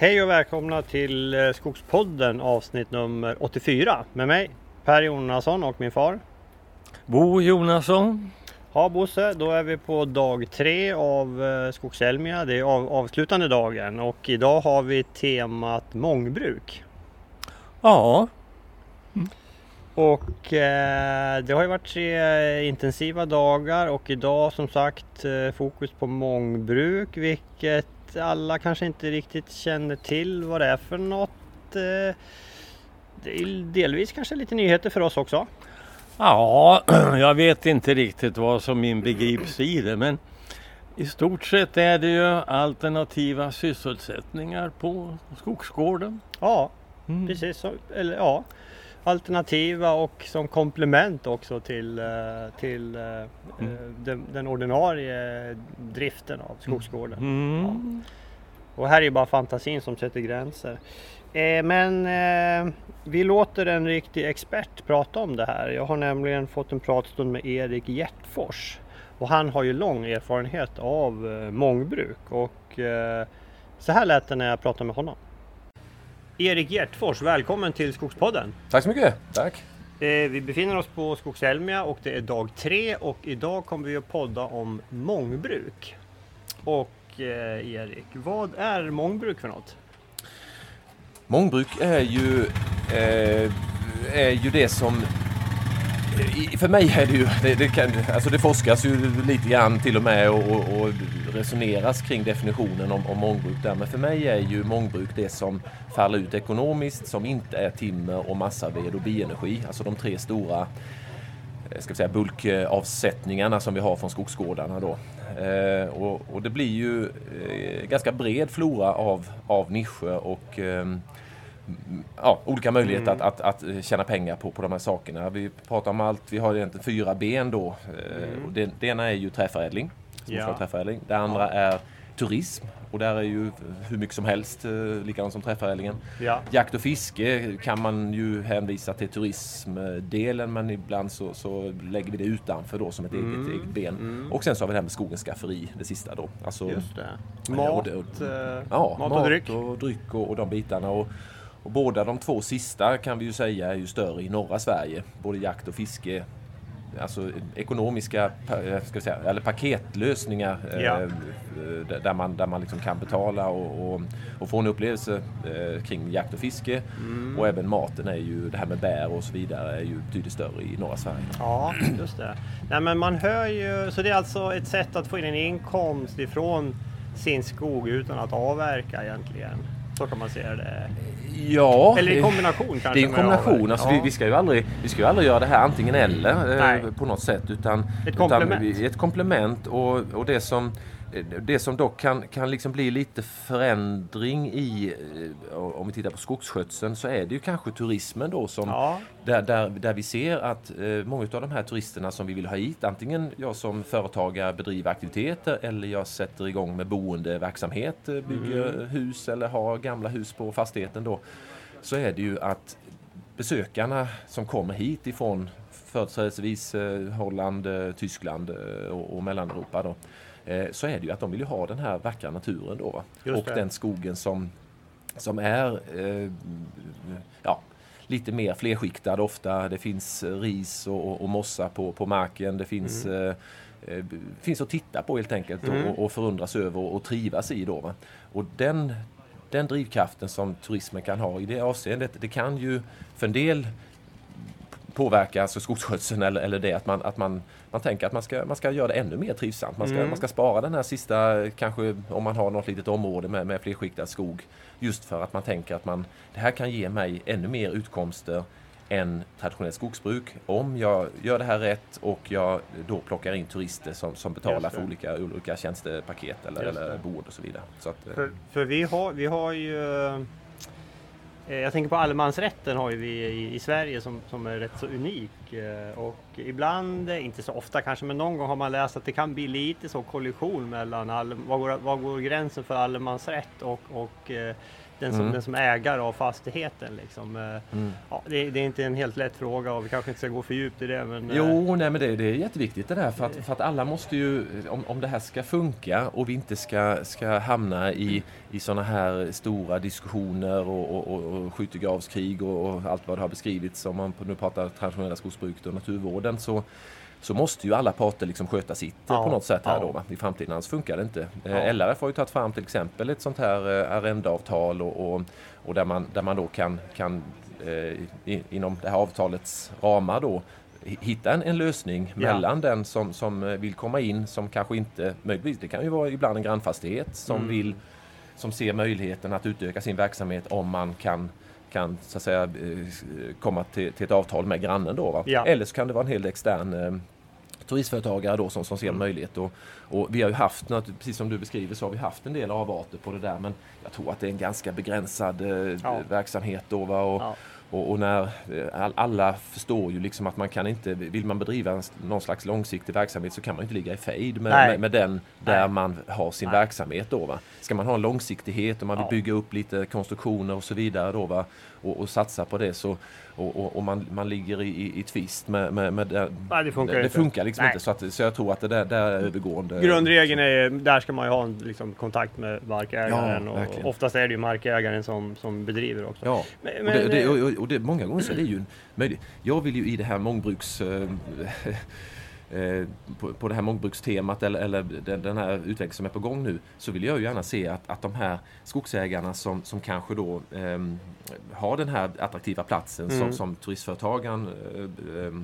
Hej och välkomna till eh, Skogspodden avsnitt nummer 84 med mig Per Jonasson och min far. Bo Jonasson. Ja Bosse, då är vi på dag tre av eh, Skogselmia. Det är av, avslutande dagen och idag har vi temat mångbruk. Ja. Och eh, det har ju varit tre intensiva dagar och idag som sagt eh, fokus på mångbruk vilket alla kanske inte riktigt känner till vad det är för något. Eh, det är delvis kanske lite nyheter för oss också. Ja, jag vet inte riktigt vad som inbegrips i det men i stort sett är det ju alternativa sysselsättningar på skogsgården. Ja, mm. precis. Så, eller, ja, alternativa och som komplement också till, eh, till eh, mm. den, den, ordinarie driften av skogsgården. Mm. Ja. Och här är ju bara fantasin som sätter gränser. Eh, men eh, vi låter en riktig expert prata om det här. Jag har nämligen fått en pratstund med Erik Hjärtfors. Och han har ju lång erfarenhet av eh, mångbruk. Och eh, så här lät det när jag pratade med honom. Erik Hjärtfors, välkommen till Skogspodden! Tack så mycket! Tack! Eh, vi befinner oss på Skogselmia och det är dag tre och idag kommer vi att podda om mångbruk. Och eh, Erik, vad är mångbruk för något? Mångbruk är ju, eh, är ju det som för mig är det ju, det, det, kan, alltså det forskas ju lite grann till och med och, och, och resoneras kring definitionen om, om mångbruk där. Men för mig är ju mångbruk det som faller ut ekonomiskt, som inte är timmer och massaved och bioenergi. Alltså de tre stora eh, ska vi säga, bulkavsättningarna som vi har från skogsgårdarna. Då. Eh, och, och, det blir ju eh, ganska bred flora av, av nischer och eh, ja, olika möjligheter mm. att, att, att, tjäna pengar på, på de här sakerna. Vi pratar om allt, vi har egentligen fyra ben då. Eh, mm. Det, det, ena är ju träförädling, ja. träförädling. Det andra ja. är turism och där är ju hur mycket som helst, eh, likadant som träförädlingen. Ja. Jakt och fiske kan man ju hänvisa till turismdelen men ibland så, så lägger vi det utanför då som ett mm. eget, eget ben. Mm. Och sen så har vi det här med skogens skafferi, det sista då. Alltså, Just det. Mat, och, och, eh, ja, mat och mat dryck. och dryck och, och de bitarna. Och, och båda de två sista kan vi ju säga är ju större i norra Sverige. Både jakt och fiske alltså ekonomiska ska säga, eller paketlösningar ja. eh, där man, där man liksom kan betala och, och, och få en upplevelse eh, kring jakt och fiske. Mm. Och även maten är ju, det här med bär och så vidare är ju betydligt större i norra Sverige. Ja, just det. Nej, men man hör ju, så det är alltså ett sätt att få in en inkomst ifrån sin skog utan att avverka egentligen? Det. Ja, eller en kombination kanske? Det är en kombination. Alltså, ja. vi, vi, ska ju aldrig, vi ska ju aldrig göra det här antingen eller eh, på något sätt. Utan, ett komplement. Utan, ett komplement och, och det som det som dock kan, kan liksom bli lite förändring i, eh, om vi tittar på skogsskötseln, så är det ju kanske turismen då som ja. där, där, där vi ser att eh, många av de här turisterna som vi vill ha hit, antingen jag som företagare bedriver aktiviteter eller jag sätter igång med boendeverksamhet, eh, bygger mm. hus eller har gamla hus på fastigheten då, så är det ju att besökarna som kommer hit ifrån företrädesvis Holland, Tyskland och, och Mellaneuropa då, så är det ju att de vill ha den här vackra naturen då. och den skogen som, som är eh, ja, lite mer flerskiktad ofta. Det finns ris och, och mossa på, på marken. Det finns mm. eh, eh finns att titta på helt enkelt mm. och, och förundras över och, och trivas i. Då, va? Och den, den drivkraften som turismen kan ha i det avseendet, det kan ju för en del påverka alltså skogsskötseln eller, eller det att man, att man, man tänker att man ska, man ska göra det ännu mer trivsamt. Man ska, mm. man ska spara den här sista, kanske om man har något litet område med, med flerskiktad skog. Just för att man tänker att man, det här kan ge mig ännu mer utkomster än traditionellt skogsbruk om jag gör det här rätt och jag då plockar in turister som, som betalar för olika, olika tjänstepaket eller, eller boende och så vidare. Så att, för, eh, för vi, har, vi har ju Eh, Eh, jag tänker på allemansrätten har ju vi i, Sverige som, som är rätt så unik eh, och ibland, eh, inte så ofta kanske, men någon gång har man läst att det kan bli lite så kollision mellan all, var, går, vad går gränsen för allemansrätt och, och eh, den som, mm. den som ägare av fastigheten. Liksom. Eh, mm. Ja, det, det, är inte en helt lätt fråga och vi kanske inte ska gå för djupt i det. Men, jo, nej, men det, det är jätteviktigt det där för att, för att alla måste ju, om, om det här ska funka och vi inte ska, ska hamna i, i sådana här stora diskussioner och, och, och, och skyttegravskrig och, och allt vad det har beskrivits om man nu pratar traditionella skogsbruket och naturvården så så måste ju alla parter liksom sköta sitt ja, på något sätt här ja. då va? i framtiden, annars funkar det inte. Ja. LRF har ju tagit fram till exempel ett sånt här eh, arrendeavtal och, och, och, där, man, där man då kan, kan eh, inom det här avtalets ramar då hitta en, en lösning ja. mellan den som, som vill komma in som kanske inte, möjligtvis, det kan ju vara ibland en grannfastighet som mm. vill som ser möjligheten att utöka sin verksamhet om man kan kan så att säga eh, komma till, till ett avtal med grannen då. Ja. Eller så kan det vara en hel extern eh, turistföretagare då som, som ser en mm. möjlighet. Och, och, vi har ju haft, precis som du beskriver, så har vi haft en del avarter på det där men jag tror att det är en ganska begränsad eh, ja. verksamhet då. Va? Och, ja. Och, och, när eh, alla förstår ju liksom att man kan inte, vill man bedriva någon slags långsiktig verksamhet så kan man inte ligga i fejd med, med, med, den där Nej. man har sin Nej. verksamhet. Då, va? Ska man ha en långsiktighet och man vill ja. bygga upp lite konstruktioner och så vidare då, va? Och, och satsa på det så och, och, och man, man ligger i, i tvist med, med, med det. Nej, det funkar, det, det funkar liksom Nej. inte. Så, att, så jag tror att det där, där är övergående. Grundregeln är, där ska man ju ha en liksom, kontakt med markägaren. Ja, och oftast är det ju markägaren som, som bedriver också. Ja, men, och, det, det, och, och det, många gånger så är det ju en möjlighet. Jag vill ju i det här mångbruks äh, Eh, på, på det här mångbrukstemat eller, eller den, den, här utvecklingen som är på gång nu så vill jag ju gärna se att, att de här skogsägarna som, som kanske då eh, har den här attraktiva platsen mm. som, som turistföretagaren eh,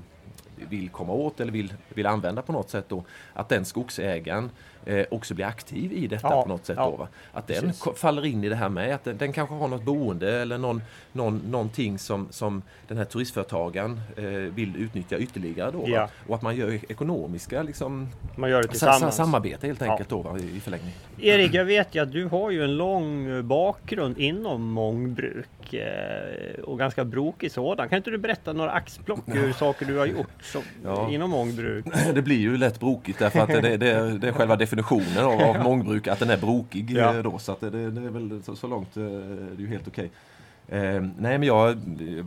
vill komma åt eller vill, vill använda på något sätt då, att den skogsägaren eh, också blir aktiv i detta ja, på något sätt. Ja, då, va? Att den faller in i det här med att den, den, kanske har något boende eller någon, någon, någonting som, som den här turistföretagaren eh, vill utnyttja ytterligare då. Ja. Och att man gör ekonomiska liksom, man gör det tillsammans. samarbete helt enkelt då, va, i, i förlängning. Erik, jag vet ju att du har ju en lång bakgrund inom mångbruk eh, och ganska brokig sådan. Kan inte du berätta några axplock ur saker du har gjort som, inom mångbruk? Det blir ju lätt brokigt därför att det, det, det är själva definitionen definitionen av, av mångbruk, att den är brokig ja. Eh, då. Så det, det är väl så, så långt eh, det är ju helt okej. Eh, nej men jag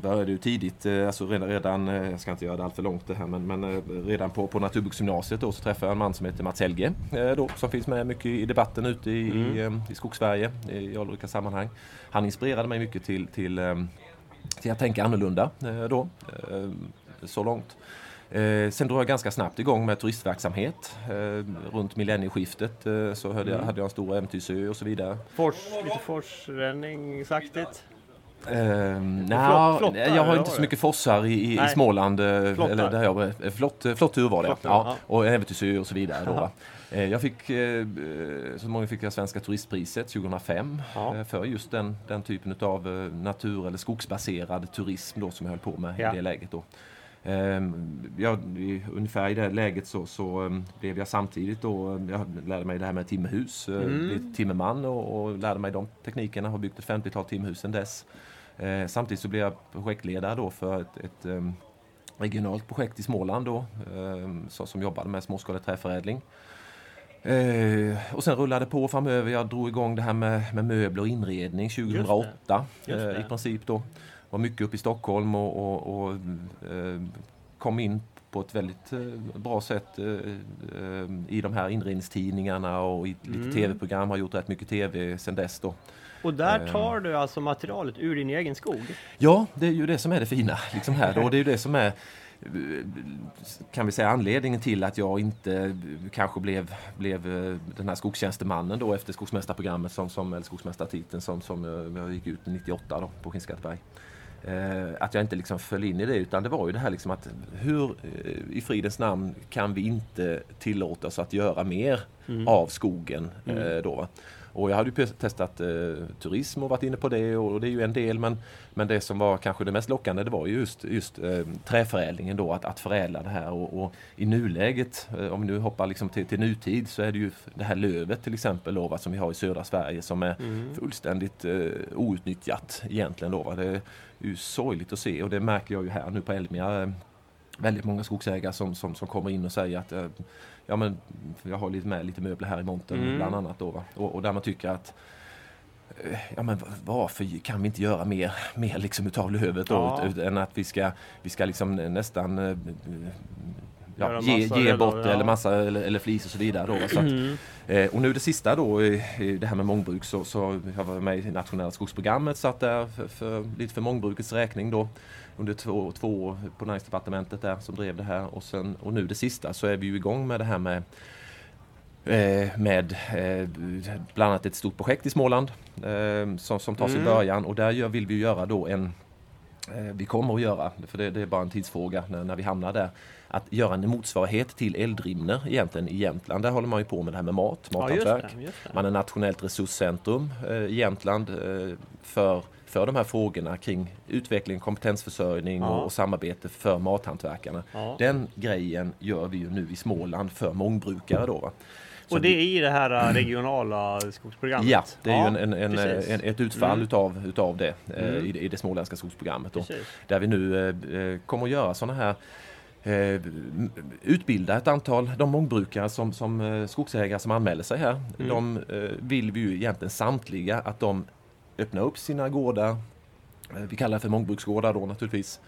började ju tidigt, eh, alltså redan, redan, jag ska inte göra det allt för långt det här, men, men redan på, på Naturbruksgymnasiet då så träffade jag en man som heter Mats Helge eh, då, som finns med mycket i debatten ute i, mm. i, i Skogssverige i olika sammanhang. Han inspirerade mig mycket till, till, till att tänka annorlunda då, så långt. Eh, sen drog jag ganska snabbt igång med turistverksamhet. Eh, runt millennieskiftet eh, så hade, mm. jag, hade jag en stor äventyrsö och så vidare. Fors, lite forsränningsaktigt? Eh, nah, flott, jag har inte så mycket fossar i, i, i Småland. Eh, eller där jag, eh, flott, flott tur var det. Flott, ja. Och äventyrsö och så vidare. Då, eh, jag fick, så många fick jag Svenska turistpriset 2005 ja. för just den, den typen av natur eller skogsbaserad turism då som jag höll på med ja. i det läget. Då. Ehm, ja, ungefär i det läget så, så um, blev jag samtidigt då, jag lärde mig det här med timmerhus, eh, mm. blev timmerman och, och, lärde mig de teknikerna, har byggt ett 50-tal timmerhus sedan dess. Samtidigt så blev jag projektledare då för ett, ett regionalt projekt i Småland då, så, som jobbade med småskalig träförädling. Och sen rullade det på framöver. Jag drog igång det här med, med möbler och inredning 2008 Just det. Just det. Uh, i princip då var mycket uppe i Stockholm och, och, och eh, kom in på ett väldigt eh, bra sätt eh, i de här inredningstidningarna och i lite mm. tv-program. Har gjort rätt mycket tv sedan dess då. Och där tar du alltså materialet ur din egen skog? Ja, det är ju det som är det fina liksom här då. Det är ju det som är kan vi säga anledningen till att jag inte kanske blev, blev den här skogstjänstemannen då efter skogsmästarprogrammet som, som eller skogsmästartiteln som, som jag gick ut 98 då på Skinnskatteberg. Eh, att jag inte liksom föll in i det utan det var ju det här liksom att hur eh, i fridens namn kan vi inte tillåta oss att göra mer mm. av skogen eh, mm. då. Va? Och jag hade ju testat eh, turism och varit inne på det och det är ju en del men, men det som var kanske det mest lockande det var just, just eh, träförädlingen då, att, att förädla det här och, och i nuläget, eh, om vi nu hoppar liksom till, till nutid så är det ju det här lövet till exempel då, va, som vi har i södra Sverige som är mm. fullständigt eh, outnyttjat egentligen då. Va. Det ju sorgligt att se och det märker jag ju här nu på Elmia väldigt många skogsägare som, som, som kommer in och säger att ja, men jag har lite med lite möbler här i montern mm. bland annat. Då, och, och där man tycker att ja men varför kan vi inte göra mer, mer liksom utav lövet då, ja. än att vi ska, vi ska liksom nästan ja, ge, ge bort ja. eller massa eller, eller flis och så vidare. Då, så att, mm. eh, och nu det sista då, det här med mångbruk, så, så jag var med i nationella skogsprogrammet, satt där för, för, lite för mångbrukets räkning då under två, två år på näringsdepartementet där som drev det här och, sen, och nu det sista så är vi ju igång med det här med eh, med eh, bland annat ett stort projekt i Småland eh, som, som tar sin mm. början och där vill vi göra då en vi kommer att göra, för det, är bara en tidsfråga när vi hamnar där, att göra en motsvarighet till Eldrimner egentligen i Jämtland. Där håller man ju på med det här med mat, mathantverk. Ja, man är nationellt resurscentrum eh, i Jämtland eh, för, för de här frågorna kring utveckling, kompetensförsörjning ja. och, och, samarbete för mathantverkarna. Ja. Den grejen gör vi ju nu i Småland för mångbrukare då. Va? Och det är i det här äh, regionala skogsprogrammet? Ja, det är ja, ju en, en, en, ett utfall mm. utav, utav det mm. i, i, det småländska skogsprogrammet. Då, där vi nu eh, kommer att göra sådana här eh, utbilda ett antal, de mångbrukare som, som eh, skogsägare som anmäler sig här. Mm. De eh, vill vi ju egentligen samtliga att de öppnar upp sina gårdar. Vi kallar det för mångbruksgårdar då naturligtvis.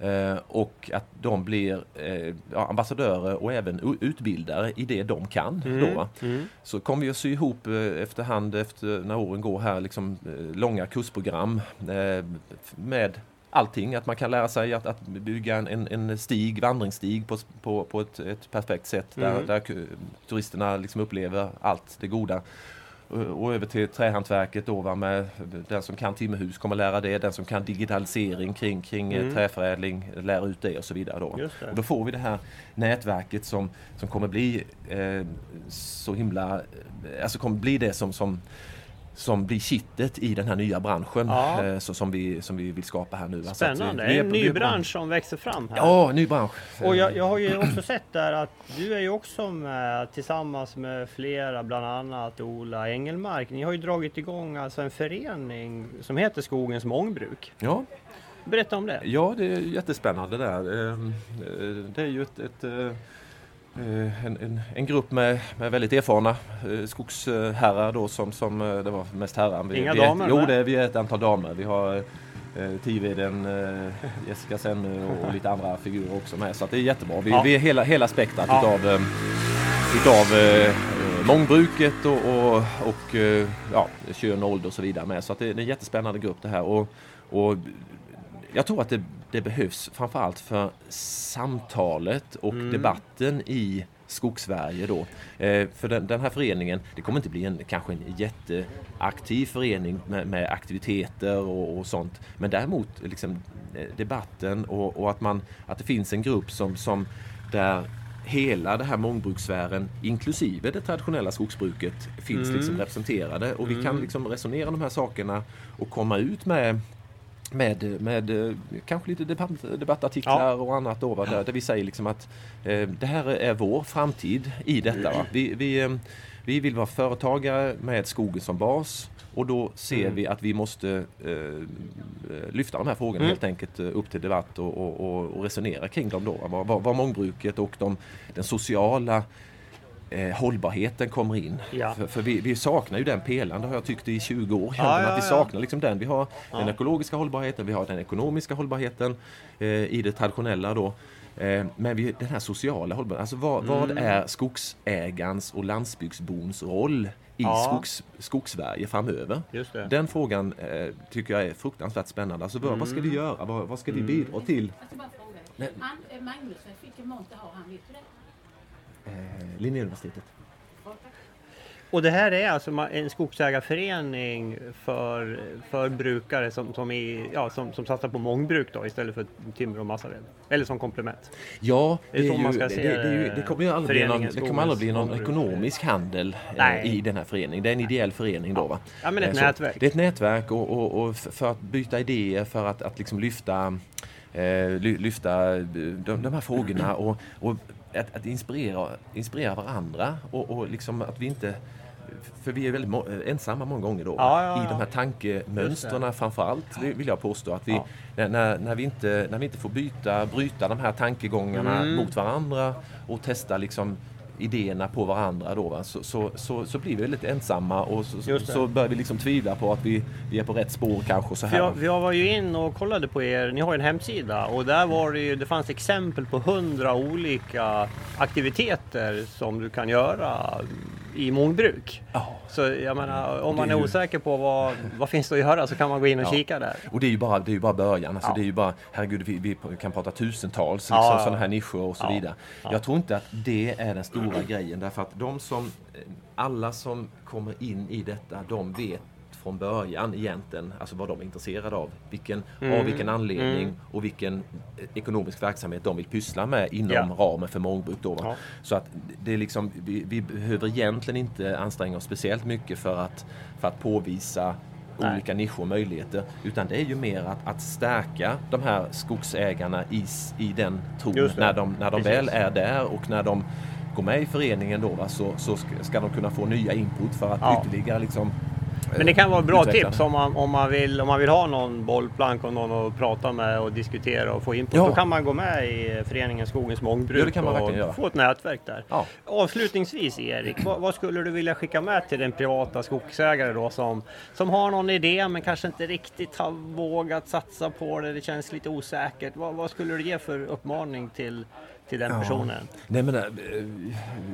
Eh, och att de blir eh, ambassadörer och även utbildare i det de kan. Mm. Då, mm. Så kommer vi att sy ihop efterhand efter när åren går här liksom, långa kursprogram med allting. Att man kan lära sig att, att bygga en, en stig, vandringsstig på, på, på ett, ett perfekt sätt där, mm. där turisterna liksom upplever allt det goda. Och över till trähantverket då va, med den som kan timmerhus kommer lära det, den som kan digitalisering kring, kring mm. träförädling lär ut det och så vidare. Då. Och då får vi det här nätverket som, som kommer bli eh, så himla, alltså kommer bli det som, som som blir kittet i den här nya branschen ja. eh, så, som, vi, som vi vill skapa här nu. Spännande, vi, vi är, en ny är, bransch som växer fram här. Ja, ny bransch. Och jag, jag har ju också sett där att du är ju också med tillsammans med flera, bland annat Ola Engelmark. Ni har ju dragit igång alltså en förening som heter Skogens Mångbruk. Ja. Berätta om det. Ja, det är jättespännande där. Ehm, eh, det är ju ett, ett eh, Eh, en, en, en, grupp med, med väldigt erfarna eh, skogsherrar då som, som eh, det var mest herrar. Vi, Inga vi damer? jo, det är, vi är ett antal damer. Vi har eh, Tiveden, eh, Jessica Senne och, och, lite andra figurer också med. Så det är jättebra. Vi, ja. vi är hela, hela spektrat ja. utav, eh, utav eh, mångbruket och, och, och ja, kön, ålder och så vidare med. Så det, det är en jättespännande grupp det här. Och, och jag tror att det, det behövs framförallt för samtalet och mm. debatten i Skogssverige då. Eh, för den, den, här föreningen, det kommer inte bli en kanske en jätteaktiv förening med, med aktiviteter och, och, sånt. Men däremot liksom, eh, debatten och, och, att, man, att det finns en grupp som, som där hela det här mångbrukssfären inklusive det traditionella skogsbruket finns mm. liksom representerade och vi kan mm. liksom resonera de här sakerna och komma ut med med, med eh, kanske lite debatt, debattartiklar ja. och annat då, va, där, där vi säger liksom att eh, det här är vår framtid i detta. Va. Vi, vi, eh, vi vill vara företagare med skogen som bas och då ser mm. vi att vi måste eh, lyfta de här frågorna mm. helt enkelt eh, upp till debatt och, och, och resonera kring dem då. Vad, vad, vad mångbruket och de, den sociala eh, hållbarheten kommer in. Ja. För, för vi, vi, saknar ju den pelaren, det har jag tyckt i 20 år. Ja, ja, att vi saknar liksom den. Vi har den ekologiska hållbarheten, vi har den ekonomiska hållbarheten eh, i det traditionella då. Eh, men vi, den här sociala hållbarheten, alltså vad, mm. vad är skogsägarens och landsbygdsbons roll i ja. skogs, skogssverige framöver? Den frågan eh, tycker jag är fruktansvärt spännande. Alltså, vad, mm. vad ska vi mm. göra? Vad, vad ska vi mm. bidra till? Magnus, vilken monter har han? Vet du det? Eh, Linnéuniversitetet. Och det här är alltså en skogsägarförening för, för brukare som, som, är, ja, som, som satsar på mångbruk då, istället för timmer och massaved? Eller som komplement? Ja, det, är ju, det, det, det, kommer ju aldrig bli någon, det kommer aldrig bli någon ekonomisk handel eh, i den här föreningen. Det är en ideell förening då va? Ja, men ett eh, nätverk. Det är ett nätverk och, och, och för att byta idéer, för att, att liksom lyfta lyfta de, de här frågorna och, och att, att inspirera, inspirera varandra och, och liksom att vi inte för vi är väldigt må ensamma många gånger då. Ja, ja, I ja. de här tankemönstren framförallt vill jag påstå. Att vi, när, när, vi inte, när vi inte får byta, bryta de här tankegångarna Mm. mot varandra och testa liksom idéerna på varandra då, va? Så, så, så, så blir vi lite ensamma och så, så börjar vi liksom tvivla på att vi, vi är på rätt spår kanske. Så här. jag, jag var ju in och kollade på er, ni har ju en hemsida och där var det ju, det fanns exempel på hundra olika aktiviteter som du kan göra i mångbruk. Ja. Så jag menar, om man är är ju- osäker på vad, vad finns det att göra så kan man gå in och Ja. kika där. Och det är ju bara, det är bara början. Alltså Ja. det är ju bara, herregud, vi, vi kan prata tusentals liksom, Ja, sådana här nischer och så vidare. Ja. Jag tror inte att det är den stora grejen därför att de som, alla som kommer in i detta, de vet från början egentligen alltså vad de är intresserade av. Vilken, Mm. Av vilken anledning Mm. och vilken eh, ekonomisk verksamhet de vill pyssla med inom Ja. ramen för mångbruk. Då? Ja. Så att det är liksom, vi, vi behöver egentligen inte anstränga oss speciellt mycket för att, för att påvisa Nej. olika nischer och möjligheter. Utan det är ju mer att, att stärka de här skogsägarna i, i den tron när de, när de Precis. väl är där och när de går med i föreningen då va, så, så ska, ska de kunna få nya input för att Ja. ytterligare liksom Men det kan vara bra utveckla tips om man, om, man vill, om man vill ha någon bollplank och någon att prata med och diskutera och få input. Ja. Då kan man gå med i föreningen Skogens mångbruk Ja, det kan man och göra. få ett nätverk där. Ja. Avslutningsvis Erik, vad, vad skulle du vilja skicka med till den privata skogsägare då som, som har någon idé men kanske inte riktigt har vågat satsa på det, det känns lite osäkert. Vad, vad skulle du ge för uppmaning till, till den personen? Nej men, eh,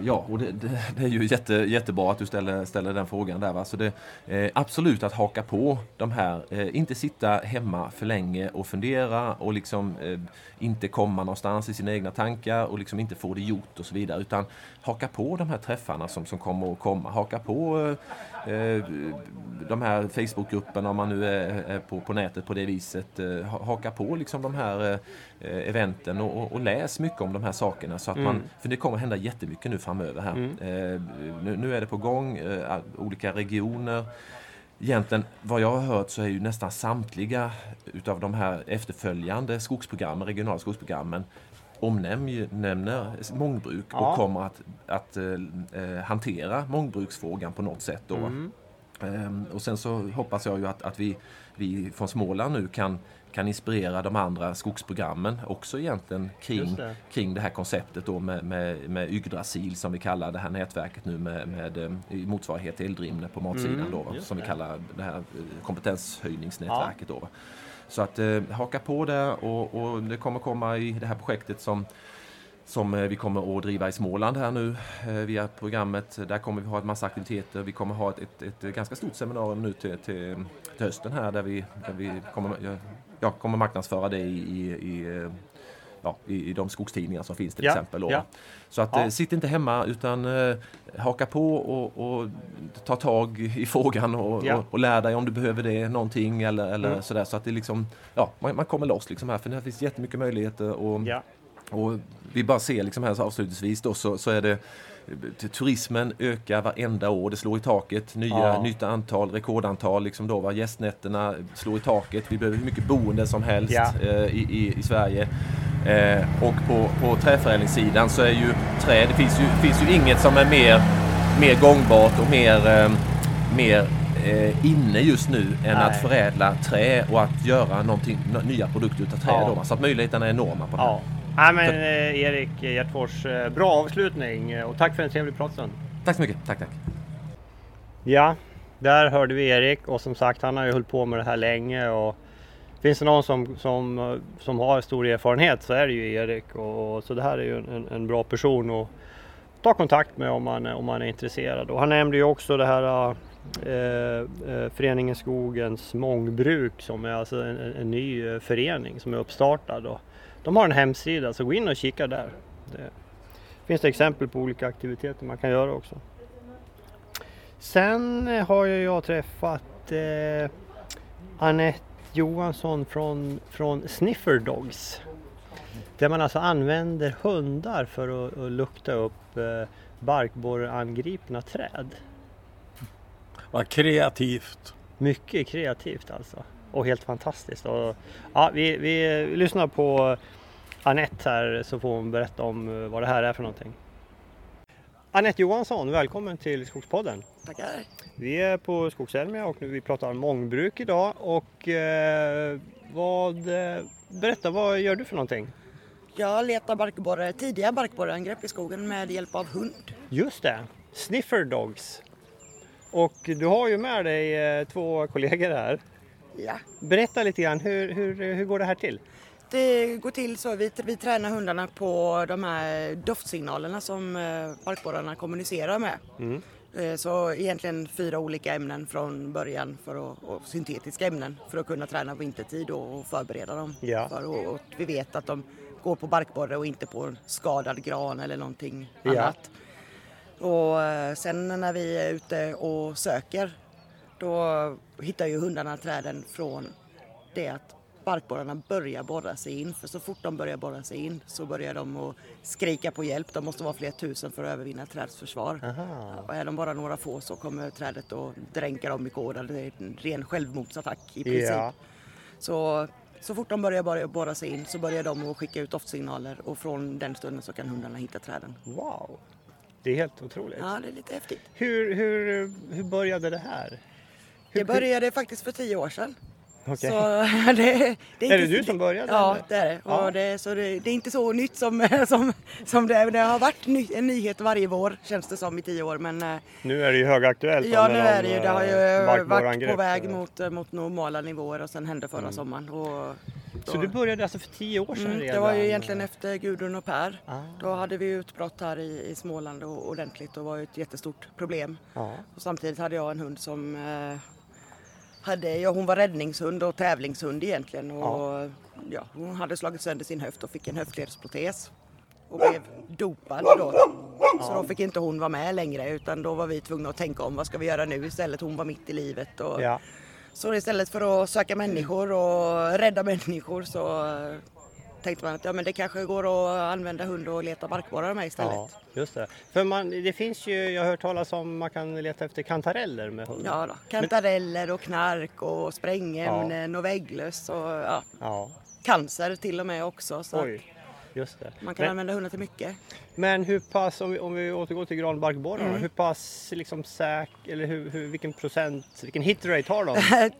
ja, och det, det, det är ju jätte, jättebra att du ställer, ställer den frågan där. Va? Så det, eh, absolut att haka på de här, eh, inte sitta hemma för länge och fundera och liksom eh, inte komma någonstans i sina egna tankar och liksom inte få det gjort och så vidare. Utan haka på de här träffarna som, som kommer att komma. Haka på eh, eh, de här Facebookgrupperna om man nu är, på, på nätet på det viset. Ha- haka på liksom de här eventen och, och, och läs mycket om de här sakerna. Så att man, för det kommer hända jättemycket nu framöver här. Eh, nu, nu är det på gång, eh, olika regioner. Egentligen vad jag har hört så är ju nästan samtliga utav de här efterföljande skogsprogrammen, regionala skogsprogrammen omnämner mångbruk Ja. och kommer att, att eh, eh, hantera mångbruksfrågan på något sätt. Då. Mm. Ehm, och sen så hoppas jag ju att, att vi, vi från Småland nu kan, kan inspirera de andra skogsprogrammen också egentligen kring, det. kring det här konceptet då med, med, med Yggdrasil som vi kallar det här nätverket nu med, med eh, motsvarighet till Eldrimner på matsidan Mm, då, va, som vi kallar det här eh, kompetenshöjningsnätverket. Då, va. Så att eh, haka på det och, och det kommer komma i det här projektet som som eh, vi kommer att driva i Småland här nu via programmet. Där kommer vi ha en massa aktiviteter. Vi kommer ha ett, ett, ett ganska stort seminarium nu till, till, till hösten här där vi, där vi kommer, jag, kommer marknadsföra det i, i, i, eh, ja, i, i de skogstidningar som finns till Ja, exempel. Ja. Så att, Ja. eh, sitt inte hemma utan eh, haka på och, och ta tag i frågan och, Ja. och, och lär dig om du behöver det någonting eller, eller Mm. sådär. Så att det liksom, ja, man, man kommer loss liksom här för det finns jättemycket möjligheter. Och, och vi bara ser liksom här så avslutningsvis då så, så är det Turismen ökar varenda år, det slår i taket. Nya, Ja. Nytt antal, rekordantal. Liksom då, va? Gästnätterna slår i taket. Vi behöver hur mycket boende som helst Ja. eh, i, i, i Sverige. Eh, och på, på träförädlingssidan så är ju trä, det finns ju, finns ju inget som är mer, mer gångbart och mer, eh, mer eh, inne just nu än Nej. att förädla trä och att göra någonting, nya produkter utav trä. Ja. Då, så att möjligheterna är enorma på det här. Ja. Nej, men eh, Erik Hjärtfors, eh, bra avslutning eh, och tack för en trevlig pratstund. Tack så mycket. Tack, tack. Ja, där hörde vi Erik och som sagt han har ju hållit på med det här länge och finns det någon som, som, eh, som har stor erfarenhet så är det ju Erik och så det här är ju en, en bra person att ta kontakt med om man, om man är intresserad. Och han nämnde ju också det här eh, Föreningen Skogens mångbruk som är alltså en, en, en ny förening som är uppstartad. Och de har en hemsida så gå in och kika där. Det finns det exempel på olika aktiviteter man kan göra också. Sen har jag träffat eh, Anette Johansson från, från Sniffer Dogs. Där man alltså använder hundar för att, att lukta upp eh, barkborreangripna träd. Vad kreativt. Mycket kreativt alltså. Och helt fantastiskt. Och, ja, vi, vi lyssnar på Anette här så får hon berätta om eh, vad det här är för någonting. Anette Johansson, välkommen till Skogspodden. Tackar. Vi är på Skogselmia och nu vi pratar mångbruk idag och eh, vad, eh, berätta vad gör du för någonting? Jag letar barkborre, tidiga barkborreangrepp i skogen med hjälp av hund. Just det, Sniffer Dogs. Och du har ju med dig eh, två kollegor här. Ja. Berätta lite grann, hur, hur, hur går det här till? Det går till så vi, vi tränar hundarna på de här doftsignalerna som eh, barkborrarna kommunicerar med. Mm. Eh, Så egentligen fyra olika ämnen från början för att, och syntetiska ämnen för att kunna träna vintertid och och förbereda dem. Ja. För, och, och vi vet att de går på barkborre och inte på en skadad gran eller någonting Ja. annat. Och eh, sen när vi är ute och söker då hittar ju hundarna träden från det att barkborrarna börjar borra sig in. För så fort de börjar borra sig in så börjar de att skrika på hjälp. De måste vara flera tusen för att övervinna träds försvar. Aha. Och är de bara några få så kommer trädet att dränka dem i koden. Det är en ren självmordsattack i princip. Ja. Så, så fort de börjar borra- sig in så börjar de att skicka ut doftsignaler och från den stunden så kan hundarna hitta träden. Wow, det är helt otroligt. Ja, det är lite häftigt. Hur, hur, hur började det här? Hur, Det började faktiskt för tio år sedan. Okej. Så det, det Är det du som började, Ja, eller? det är det. Ja. Det, så det, det är inte så nytt som, som, som det är. Det har varit ny, en nyhet varje vår känns det som i tio år. Men eh, Nu är det ju högaktuellt. ja, nu är det ju. Det har eh, ju varit på väg mot, eh, mot normala nivåer och sen hände förra sommaren. Och då, Så du började alltså för tio år sedan Mm, redan? det var ju egentligen efter Gudrun och Per. Ah. Då hade vi utbrott här i, i Småland och, ordentligt och var ju ett jättestort problem. Ja. Och samtidigt hade jag en hund som eh, hade, ja, hon var räddningshund och tävlingshund egentligen. Och, ja. hon hade slagit sönder sin höft och fick en höftledsprotes. Och blev dopad då. Så då fick inte hon vara med längre utan då var vi tvungna att tänka om vad ska vi göra nu istället. Hon var mitt i livet. Och, Ja. Så istället för att söka människor och rädda människor så tänkte man att ja, men det kanske går att använda hund och leta barkborrar med istället. ja, just det. För man, det finns ju, jag har hört talas om man kan leta efter kantareller med hund. Ja, då. kantareller och knark och sprängämnen och vägglöss och ja, Ja, cancer till och med också. Så oj. Just det. man kan Men, använda hundar till mycket. men hur pass, om vi, om vi återgår till granbarkborrarna, Mm. hur pass liksom säk, eller hur, hur, vilken procent, vilken hitrate har de?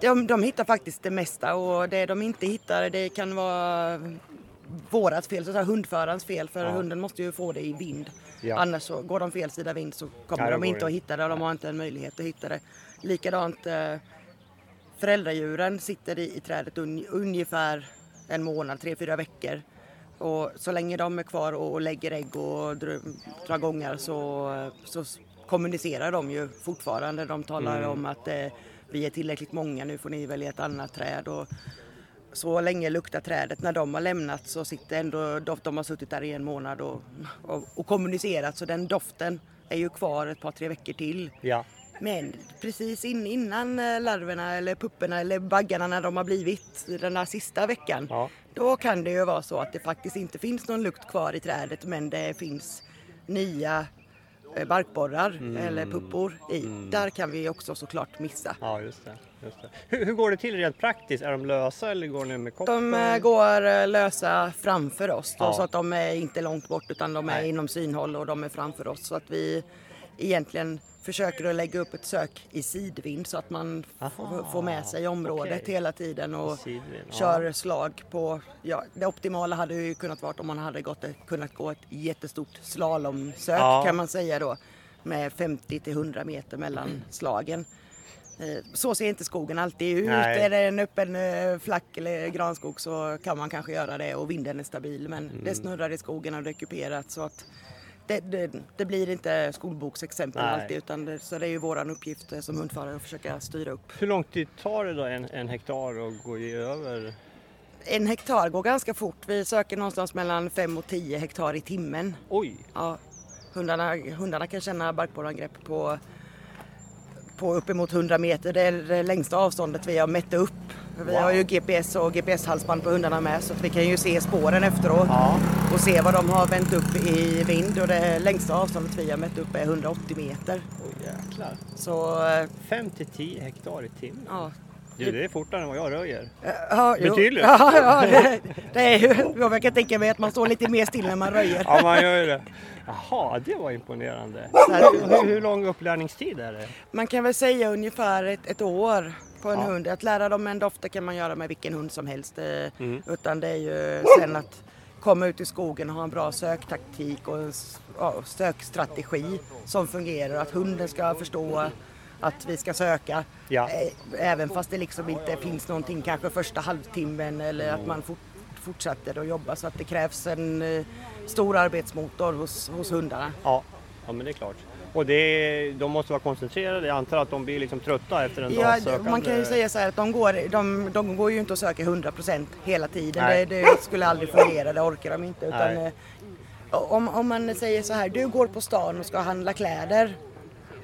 De, de hittar faktiskt det mesta och det de inte hittar det kan vara vårat fel, så att hundförarens fel för Ja. hunden måste ju få det i vind. Ja. Annars så går de fel sida vind så kommer då de inte det att hitta det och de har inte en möjlighet att hitta det. Likadant eh, föräldradjuren sitter i, i trädet un, ungefär en månad, tre, fyra veckor. Och så länge de är kvar och, och lägger ägg och dr, drar gångar så, så kommunicerar de ju fortfarande. De talar Mm. om att eh, vi är tillräckligt många, nu får ni välja ett annat träd. Och, så länge luktar trädet. När de har lämnat så sitter ändå doft, de har suttit där i en månad och, och, och kommunicerat så den doften är ju kvar ett par tre veckor till. Ja, Men precis in, innan eh, larverna eller pupporna eller baggarna när de har blivit den där sista veckan. Ja. Då kan det ju vara så att det faktiskt inte finns någon lukt kvar i trädet men det finns nya barkborrar Mm. eller puppor i. Där kan vi också såklart missa. ja just det. Just det. Hur, hur går det till rent praktiskt? Är de lösa eller går ni med koppel? De eh, går eh, lösa framför oss då, Ja. så att de är inte långt bort utan de är Nej. inom synhåll och de är framför oss. Så att vi egentligen försöker att lägga upp ett sök i sidvind så att man Aha, får med sig området okej. hela tiden och Sidvind, ja. kör slag på, ja det optimala hade ju kunnat vara om man hade gått, kunnat gå ett jättestort slalomsök Ja. kan man säga då med 50 till 100 meter mellan slagen. Eh, Så ser inte skogen alltid ut. Nej. Är det en öppen eh, flack eller granskog så kan man kanske göra det och vinden är stabil. Men Mm. det snurrar i skogen och det är kuperat så att det, det, det blir inte skolboksexempel Nej. alltid utan det, så det är ju våran uppgift eh, som hundförare att försöka styra upp. Hur lång tid tar det då en, en hektar att gå över? En hektar går ganska fort. Vi söker någonstans mellan 5 och 10 hektar i timmen. Oj! Ja, hundarna, hundarna kan känna barkborreangrepp på, på uppemot 100 meter. Det är det längsta avståndet vi har mätt upp. Vi Wow. har ju GPS och GPS-halsband på hundarna med så att vi kan ju se spåren efteråt Ja. och se vad de har vänt upp i vind och det längsta avståndet vi har mätt upp är 180 meter. Oj jäklar. Så eh, 5 till 10 hektar i timmen. ja, Du, det är fortare än vad jag röjer. Ja, jo. Betydligt. Ja, ja det, det är ju, jag kan tänka mig att man står lite mer still när man röjer. Ja, man gör ju det. Jaha, det var imponerande. Hur, hur lång upplärningstid är det? Man kan väl säga ungefär ett, ett år på en Ja. hund. Att lära dem en doft det kan man göra med vilken hund som helst. eh, Mm. Utan det är ju sen att komma ut i skogen och ha en bra söktaktik och en sökstrategi som fungerar. Att hunden ska förstå att vi ska söka. Ja. Eh, Även fast det liksom inte finns någonting kanske första halvtimmen eller att man fort, fortsätter att jobba. Så att det krävs en eh, stor arbetsmotor hos, hos hundarna. Ja, ja men det är klart. Och det, de måste vara koncentrerade. Jag antar att de blir liksom trötta efter en Ja, dags sökande. man kan ju säga så här att de går, de, de går ju inte och söker 100% hela tiden. Det, det skulle aldrig fungera, det orkar de inte. Utan, Nej. eh, om, om man säger så här, du går på stan och ska handla kläder.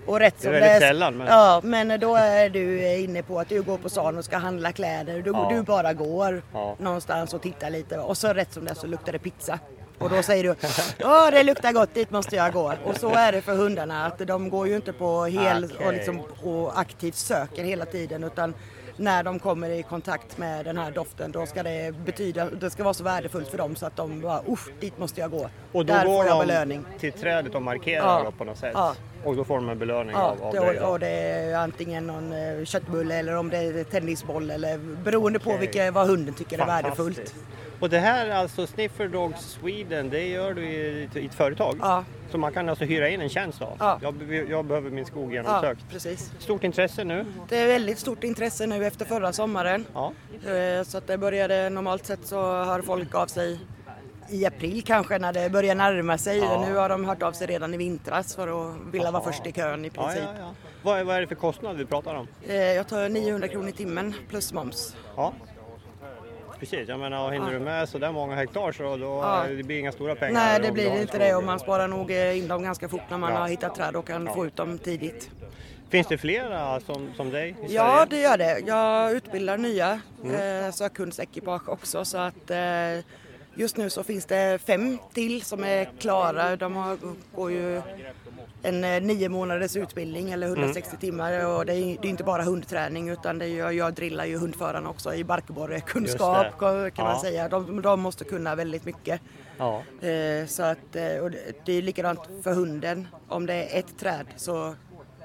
Och rätt Det är väldigt sällan, men- Ja, men då är du inne på att du går på stan och ska handla kläder. Du, Ja. du bara går Ja. någonstans och tittar lite och så rätt som det så luktar det pizza. Och då säger du, ja det luktar gott, dit måste jag gå. Och så är det för hundarna, att de går ju inte på hel Okej. och, liksom, och aktivt söker hela tiden utan när de kommer i kontakt med den här doften då ska det betyda, det ska vara så värdefullt för dem så att de bara, usch, dit måste jag gå. Och då Där går får jag de belöning. till trädet och markerar Ja. på något sätt. Ja. Och då får de en belöning Ja, av, av det, och, och det är antingen någon eh, köttbulle eller om det är tennisboll eller beroende på Okej. vilka, vad hunden tycker är värdefullt. Och det här alltså Sniffer Dogs Sweden, det gör du i, i ett företag? Ja, Så man kan alltså hyra in en tjänst då? Ja. Jag, jag behöver min skog ja, genomsökt. precis. Stort intresse nu? Det är väldigt stort intresse nu efter förra sommaren. Ja. Eh, Så att det började, normalt sett så hör folk av sig i april kanske när det börjar närma sig. Ja. Nu har de hört av sig redan i vintras för att vilja vara först i kön i Ja, princip. ja, ja. Vad, är, vad är det för kostnad vi pratar om? Eh, Jag tar 900 kronor i timmen plus moms. Ja. Precis, jag menar hinner du med så där många hektar så då, Ja. det blir inga stora pengar. Nej, det blir inte det och man sparar nog eh, in dem ganska fort när man Ja. har hittat träd och kan få ut dem tidigt. Finns det flera som, som dig i Ja, Sverige? det gör det. Jag utbildar nya Mm. eh, sökhundsekipage också så att eh, just nu så finns det fem till som är klara. De har, går ju en eh, nio månaders utbildning eller 160 Mm. timmar och det är, det är inte bara hundträning utan det är, jag drillar ju hundförarna också i barkborrekunskap kan kan man Ja. säga. De, de måste kunna väldigt mycket. Ja. Eh, så att, eh, och det, det är likadant för hunden. Om det är ett träd så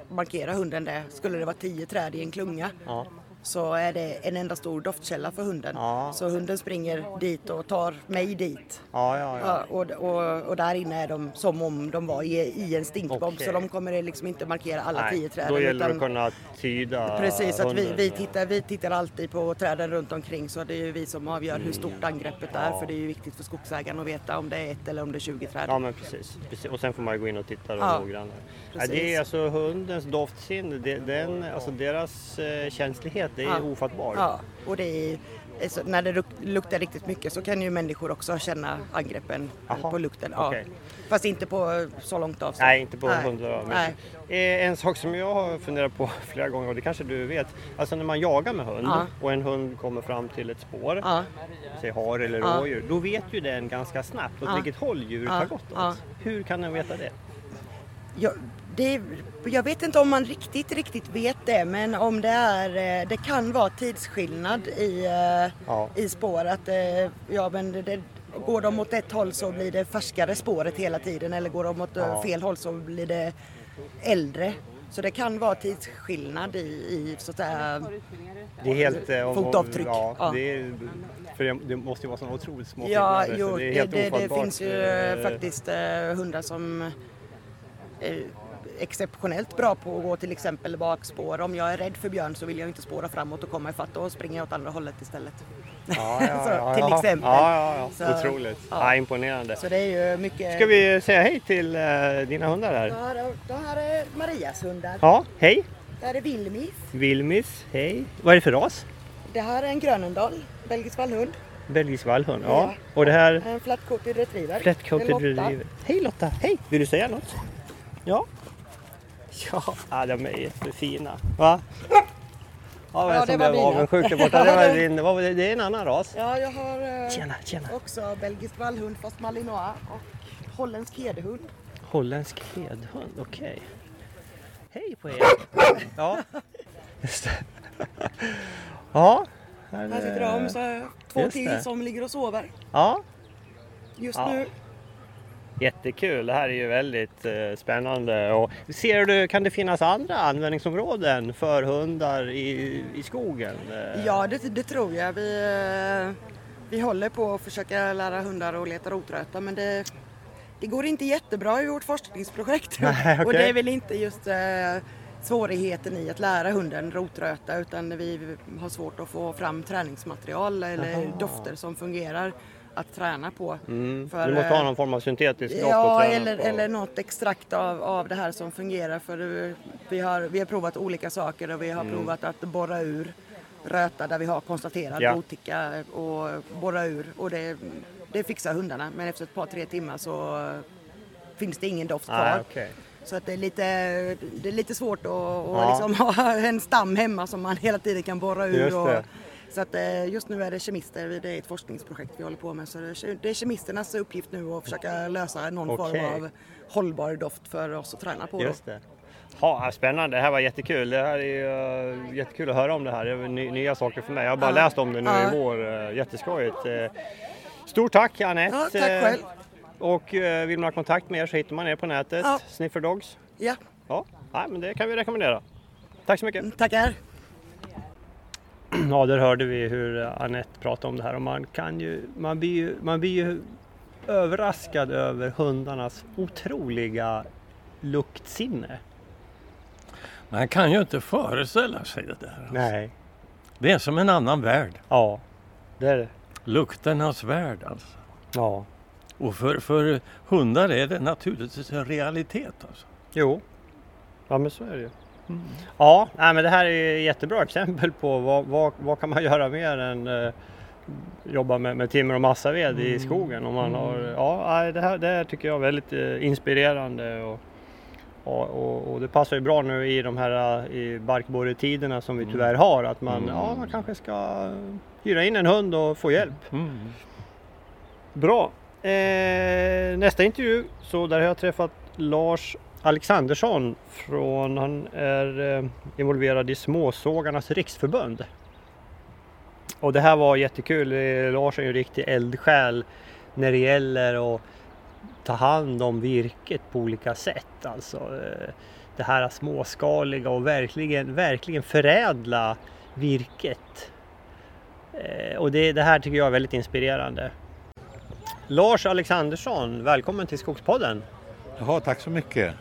markerar hunden det. Skulle det vara tio träd i en klunga Ja. Så är det en enda stor doftkälla för hunden. Ja. Så hunden springer dit och tar mig dit. Ja, ja, ja. Och, och, och där inne är de som om de var i, i en stinkbomb Okej. så de kommer liksom inte markera alla tio träden. då gäller det att utan- kunna tyda Precis, att vi, vi, tittar, vi tittar alltid på träden runt omkring så det är ju vi som avgör hur stort angreppet är för det är ju viktigt för skogsägaren att veta om det är ett eller om det är 20 träd. Ja men precis. Och sen får man gå in och titta Ja, noggrannare. Det är alltså hundens doftsinne, den, alltså deras eh, känslighet, det är Ja. ofattbar. Ja, och det är, så, när det luk- luktar riktigt mycket så kan ju människor också känna angreppen Jaha, på lukten. Ja. okej. Fast inte på så långt avstånd. Nej, inte på Nej, hundar. Nej. Men, eh, en sak som jag har funderat på flera gånger och det kanske du vet. Alltså när man jagar med hund Ja. och en hund kommer fram till ett spår, Ja, säg har eller Ja. rådjur, då vet ju den ganska snabbt åt Ja. vilket håll djuret Ja. har gått åt. Hur kan den veta det? jag, det, jag vet inte om man riktigt, riktigt vet det men om det är, eh, det kan vara tidsskillnad i, eh, Ja. i spår. Att, eh, ja, men det, det, går de åt ett håll så blir det färskare spåret hela tiden eller går de åt Ja. fel håll så blir det äldre. Så det kan vara tidsskillnad i, i så att säga, Det är helt... om- Fotavtryck. Ja, Ja. Det, är, för det, det måste ju vara så otroligt små Ja, skillnader, så jo, det är det, helt det, det ofattbart. finns ju faktiskt hundar som exceptionellt bra på att gå till exempel bakspår. Om jag är rädd för björn så vill jag inte spåra framåt och komma ifatt och springer åt andra hållet istället. Ja, ja, Så, ja, till exempel. Ja. Så, Otroligt. ja. Imponerande. Så det är ju mycket... Ska vi säga hej till eh, dina hundar här? Ja, då, då här är Marias hundar. Ja, hej. Det här är Vilmis. Vilmis, hej. Vad är det för ras? Det här är en grönendal, belgisk vallhund. Belgisk vallhund. Ja. Ja. Och det här? En flat-coated retriever. Flat-coated Det retriever. Hej Lotta, hej. Vill du säga något? Ja. Ja, ja de är jättefina. Va? Ja, vad är Ja, det det som var blev mina. avundsjuk där borta? Det, var din, det? det är en annan ras. Ja, jag har eh, Tjena, tjena. också belgisk vallhund fast malinois och holländsk hedehund. Holländsk hedhund, okej. Hej på er! Ja, just det. Ja. Här sitter de, så två till det. som ligger och sover Ja, just Ja. nu. Jättekul. Det här är ju väldigt eh, spännande. Och ser du, kan det finnas andra användningsområden för hundar i, i skogen? Eh, Ja, det, det tror jag. Vi, eh, vi håller på att försöka lära hundar att leta rotröta men det, det går inte jättebra i vårt forskningsprojekt. Nej, Och okej. det är väl inte just svårigheten i att lära hunden rotröta utan vi har svårt att få fram träningsmaterial eller Jaha. dofter som fungerar att träna på. Mm. För, du måste ha eh, någon form av syntetisk att Ja, träna eller, på. eller något extrakt av, av det här som fungerar. För vi har, vi har provat olika saker och vi har provat att borra ur röta där vi har konstaterat Ja. blodticka och borra ur. Och det, det fixar hundarna. Men efter ett par, tre timmar så finns det ingen doft kvar. Ah, okej. Så att det, är lite, det är lite svårt att, Ja. liksom ha en stam hemma som man hela tiden kan borra ur. Och. Så att eh, just nu är det kemister, det är ett forskningsprojekt vi håller på med. Så det är- kemisternas uppgift nu att försöka lösa någon Okej. form av hållbar doft för oss att träna på. Just det. Ja, spännande, det här var jättekul. Det här är uh, jättekul att höra om det här. Det är ny, nya saker för mig. Jag har bara Ja. läst om det nu Ja. i vår. Uh, jätteskojigt. Uh, stort tack Anette! Ja, tack själv. Och vill man ha kontakt med er så hittar man er på nätet. Ja. Sniffer Dogs. Ja, Ja, Nej, men det kan vi rekommendera. Tack så mycket! tackar. Ja, där hörde vi hur Anette pratade om det här och man kan ju, man blir ju, man blir ju överraskad över hundarnas otroliga luktsinne. Man kan ju inte föreställa sig det där. Nej. Det är som en annan värld. Ja, det är det. Lukternas värld alltså. Ja. Och för, för hundar är det naturligtvis en realitet. Alltså. Jo. Ja men så är det ju. Ja, nej, men det här är ett jättebra exempel på vad, vad, vad kan man göra mer än eh, jobba med, med timmer och massaved i skogen. Om man har, ja, nej, det, här, det här tycker jag är väldigt eh, inspirerande. Och, och, och, och det passar ju bra nu i de här eh, i barkborretiderna som vi tyvärr har. Att man, ja, man kanske ska hyra in en hund och få hjälp. Mm. Bra. Eh, nästa intervju, så där har jag träffat Lars Alexandersson från, han är eh, involverad i Småsågarnas riksförbund. Och det här var jättekul. Eh, Lars är ju en riktig eldsjäl när det gäller att ta hand om virket på olika sätt. Alltså eh, det här småskaliga och verkligen, verkligen förädla virket. Och det, det här tycker jag är väldigt inspirerande. Lars Alexandersson, välkommen till Skogspodden. Jaha, tack så mycket.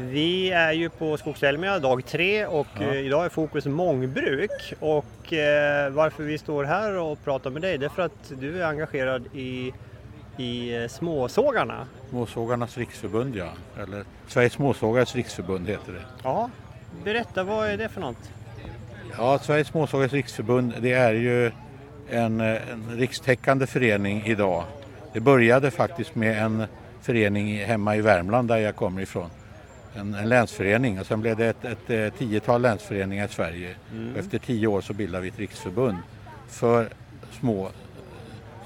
Vi är ju på Skogselmia dag tre och Ja. eh, idag är fokus mångbruk. Och eh, varför vi står här och pratar med dig det är för att du är engagerad i, i eh, småsågarna. Småsågarnas riksförbund, ja. Eller Sveriges småsågares riksförbund heter det. Ja, berätta vad är det för något? Ja, Sveriges småsågares riksförbund, det är ju en, en rikstäckande förening idag. Det började faktiskt med en förening hemma i Värmland där jag kommer ifrån. En, en länsförening och sen blev det ett, ett, eh, tiotal länsföreningar i Sverige. Och efter tio år så bildade vi ett riksförbund för små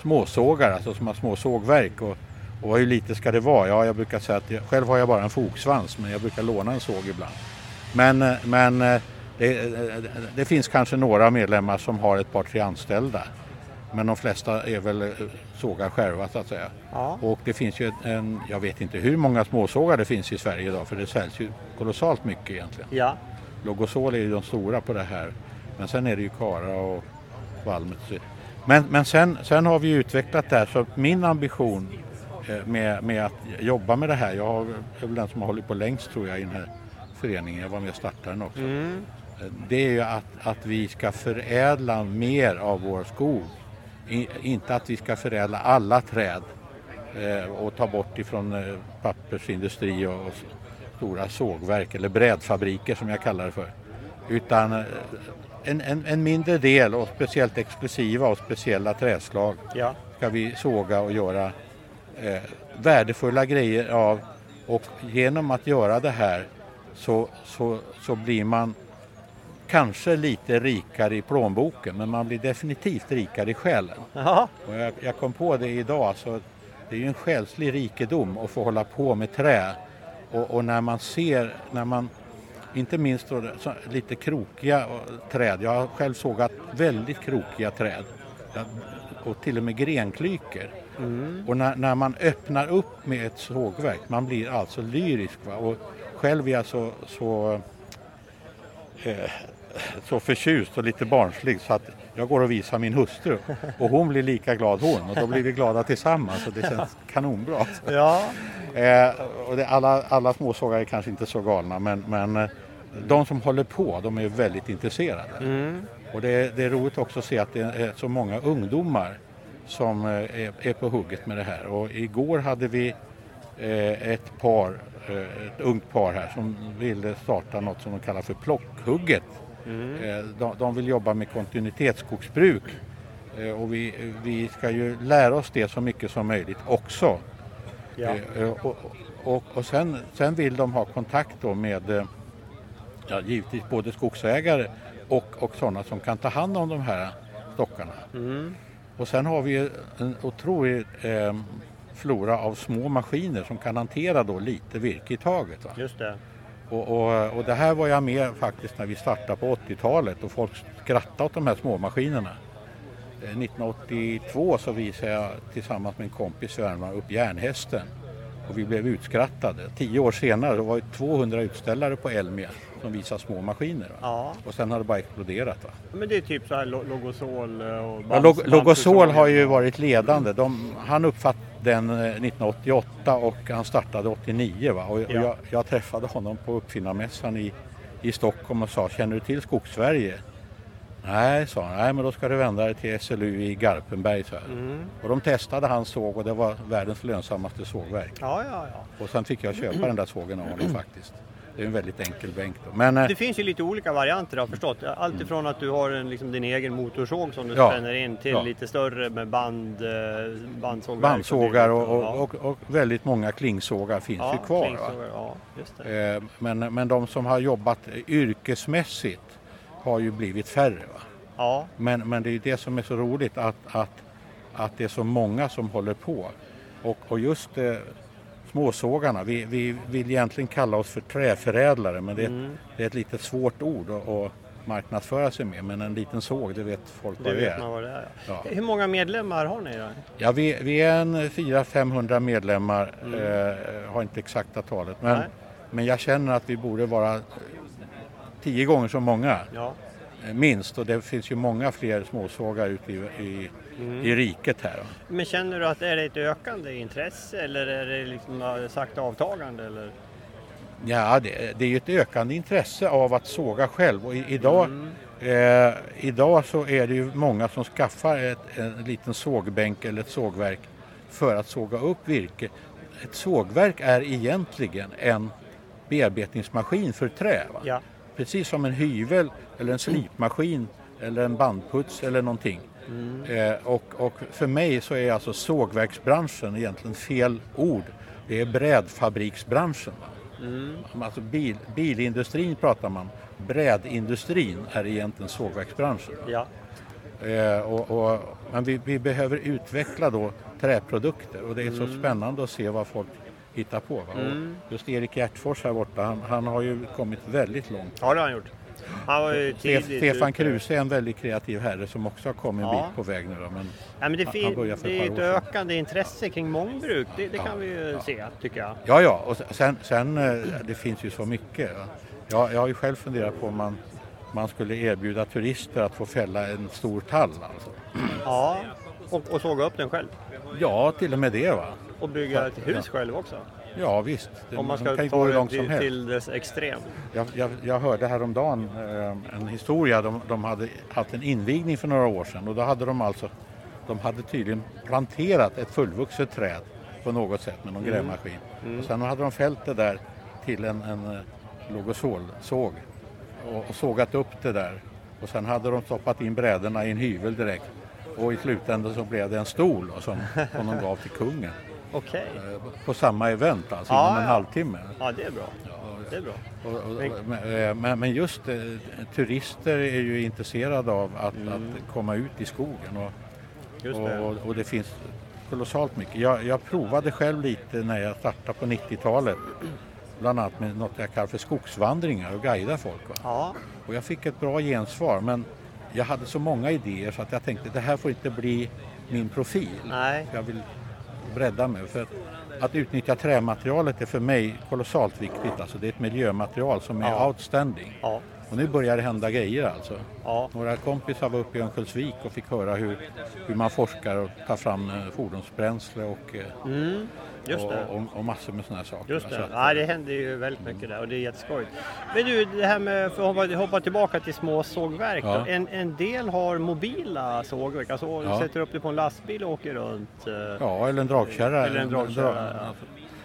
småsågar, alltså som har små sågverk. Och, och hur lite ska det vara? Ja, jag brukar säga att jag, själv har jag bara en fogsvans men jag brukar låna en såg ibland. Men, eh, men eh, det, det finns kanske några medlemmar som har ett par tre anställda. Men de flesta är väl eh, sågar själva så att säga. Ja. Och det finns ju en, jag vet inte hur många småsågar det finns i Sverige idag för det säljs ju kolossalt mycket egentligen. Ja, Logosol är ju de stora på det här. Men sen är det ju Kara och Valmet. Men, men sen, sen har vi utvecklat det här så min ambition eh, med, med att jobba med det här, jag har- är väl den som har hållit på längst tror jag i den här föreningen, jag var med och startade den också. mm. Eh, Det är ju att, att vi ska förädla mer av vår skog. I, inte att vi ska förädla alla träd eh, och ta bort ifrån eh, pappersindustri och, stora sågverk eller brädfabriker som jag kallar det för. Utan eh, en, en, en mindre del och speciellt exklusiva och speciella träslag ja, ska vi såga och göra eh, värdefulla grejer av. Och genom att göra det här så, så, så blir man kanske lite rikare i plånboken men man blir definitivt rikare i själen. Och jag, jag kom på det idag, så det är ju en själslig rikedom att få hålla på med trä. Och, och när man ser, när man inte minst då, så, lite krokiga träd. Jag har själv sågat väldigt krokiga träd. Och till och med grenklyker. Mm. Och när, när, man öppnar upp med ett sågverk, man blir alltså lyrisk. Va? Och själv är jag så, så, eh, så förtjust och lite barnslig så att jag går och visar min hustru och hon blir lika glad hon och då blir vi glada tillsammans och det känns kanonbra. Ja. Eh, och det, alla, alla småsågare är kanske inte så galna men, men eh, de som håller på de är väldigt intresserade. Mm. Och det, det, är roligt också att se att det är så många ungdomar som eh, är, är på hugget med det här. Och igår hade vi eh, ett par, eh, ett ungt par här som ville starta något som de kallar för plockhugget. Mm. De, de, vill jobba med kontinuitetsskogsbruk och vi, vi ska ju lära oss det så mycket som möjligt också. Ja. Och, och, och sen, sen vill de ha kontakt då med ja, givetvis både skogsägare och, och sådana som kan ta hand om de här stockarna. Mm. Och sen har vi en otrolig eh, flora av små maskiner som kan hantera då lite virke i taget. Va? Just det. Och, och, och, det här var jag med faktiskt när vi startade på 80-talet och folk skrattade åt de här små maskinerna. 1982 eh, så visade jag tillsammans med en kompis i Värmland upp järnhästen och vi blev utskrattade. Tio år senare var det 200 utställare på Elmia som visar små maskiner. Ja. Och sen har det bara exploderat. Va? Men det är typ så här Logosol eh, och ja, Log Logosol har ju varit ledande. De, han uppfattade den 1988 eh, och han startade 89. Va? Och, ja. och jag, jag, träffade honom på uppfinnarmässan i, i Stockholm och sa Känner du till Skogssverige? Nej, sa han. Nej, men då ska du vända dig till SLU i Garpenberg. Så mm. Och de testade hans såg och det var världens lönsammaste sågverk. Ja, ja, ja. Och sen fick jag köpa den där sågen av honom faktiskt. Det är en väldigt enkel bänk. Då. Men, eh, det finns ju lite olika varianter har jag förstått. Allt ifrån att du har en, liksom, din egen motorsåg som du ja, spänner in till ja. lite större med band, eh, bandsågar. Bandsågar och, och, och, och, väldigt många klingsågar finns ja, ju kvar. Ja, eh, men, men de som har jobbat yrkesmässigt har ju blivit färre. Va? Ja. Men, men det är ju det som är så roligt att, att, att det är så många som håller på. Och, och just småsågarna, vi, vi vill egentligen kalla oss för träförädlare men det är, mm. det är ett lite svårt ord att marknadsföra sig med. Men en liten såg, det vet folk det vad det är. Vad det är ja. Hur många medlemmar har ni då? Ja, vi, vi är en 400-500 medlemmar, mm. eh, har inte exakta talet. Men, men jag känner att vi borde vara tio gånger så många. Ja. Eh, minst och det finns ju många fler småsågar ute i, i, mm. i riket här. Men känner du att det är ett ökande intresse eller är det liksom sakta avtagande? Eller? Ja, det, det är ju ett ökande intresse av att såga själv och i, idag, mm. eh, idag så är det ju många som skaffar ett, en liten sågbänk eller ett sågverk för att såga upp virke. Ett sågverk är egentligen en bearbetningsmaskin för trä. Ja precis som en hyvel eller en slipmaskin eller en bandputs eller någonting. Mm. Eh, och, och, för mig så är alltså sågverksbranschen egentligen fel ord. Det är brädfabriksbranschen. Mm. Alltså bil, bilindustrin pratar man, brädindustrin är egentligen sågverksbranschen. Ja. Eh, och, och, men vi, vi, behöver utveckla då träprodukter och det är mm. så spännande att se vad folk hitta på. Mm. Just Erik Hjärtfors här borta, han, han, har ju kommit väldigt långt. Ja, det har han gjort. Han var ju Stefan Kruse är en väldigt kreativ herre som också har kommit en bit på väg nu. Då, men ja, men det, fin, det är ett ökande intresse kring mångbruk, det, det ja. kan vi ju ja. se tycker jag. Ja, ja, och sen, sen eh, det finns ju så mycket. Jag, jag har ju själv funderat på om man, man skulle erbjuda turister att få fälla en stor tall. Alltså. Ja, och, och såga upp den själv? Ja, till och med det. va. Och bygga ett hus ja. själv också? Ja visst, det, Om man ska kan ta det till, till dess extrem. Jag, jag, jag hörde häromdagen eh, en historia, de, de hade haft en invigning för några år sedan och då hade de alltså, de hade tydligen planterat ett fullvuxet träd på något sätt med någon mm. grävmaskin. Mm. Och sen hade de fällt det där till en, en eh, logosolsåg och, och sågat upp det där. Och sen hade de stoppat in brädorna i en hyvel direkt och i slutändan så blev det en stol som, som de gav till kungen. Okay. Eh, på samma event alltså, ja, inom en ja. halvtimme. Ja, det är bra. det är bra. Och, och, eh, men, men, just eh, turister är ju intresserade av att, mm. att komma ut i skogen. Och, det. Och, det finns kolossalt mycket. Jag, jag, provade själv lite när jag startade på 90-talet bland annat med något jag kallar för skogsvandringar och guida folk. Och jag fick ett bra gensvar men jag hade så många idéer så att jag tänkte det här får inte bli min profil. Nej. Jag vill bredda mig. För att, utnyttja trämaterialet är för mig kolossalt viktigt. Alltså det är ett miljömaterial som är Ja. outstanding. Ja. Och nu börjar det hända grejer alltså. Ja. Några kompisar var uppe i Örnsköldsvik och fick höra hur, hur man forskar och tar fram eh, fordonsbränsle och, eh, Mm. Just och, det. och, och massor med sådana här saker. Just Så det. att, Ja, det händer ju väldigt mycket där och det är jätteskojigt. Men du, det här med, för att hoppa, tillbaka till små sågverk. Ja. En, en del har mobila sågverk, alltså Ja. sätter upp det på en lastbil och åker runt. eh, Ja, eller en dragkärra. Eller en dragkärra, drag- ja.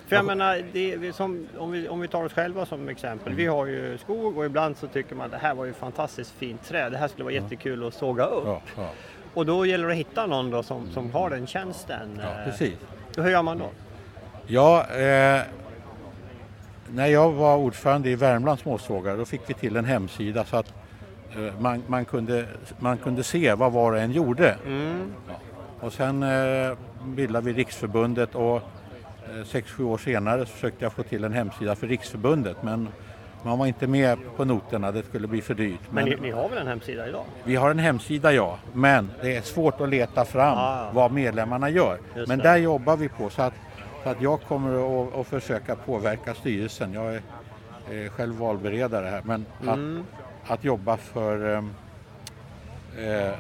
För jag menar, är som, om, vi, om vi tar oss själva som exempel. Vi har ju skog och ibland så tycker man att det här var ju fantastiskt fint träd. Det här skulle vara jättekul att såga upp. Ja, ja, Och då gäller det att hitta någon då som, som har den tjänsten. ja, Eh, precis. Hur gör man då? Ja, eh, när jag var ordförande i Värmlands småsågar då fick vi till en hemsida så att eh, man, man, kunde, man kunde se vad var och en gjorde. Mm. Och sen eh, bildade vi Riksförbundet och eh, sex, sju år senare försökte jag få till en hemsida för Riksförbundet men man var inte med på noterna, det skulle bli för dyrt. Men Men ni, ni har väl en hemsida idag? vi har en hemsida ja, men det är svårt att leta fram Ah. vad medlemmarna gör. Men det. där jobbar vi på så att, så att jag kommer att, att försöka påverka styrelsen. Jag är eh, själv valberedare här, men Mm. att, att jobba för ehm, eh,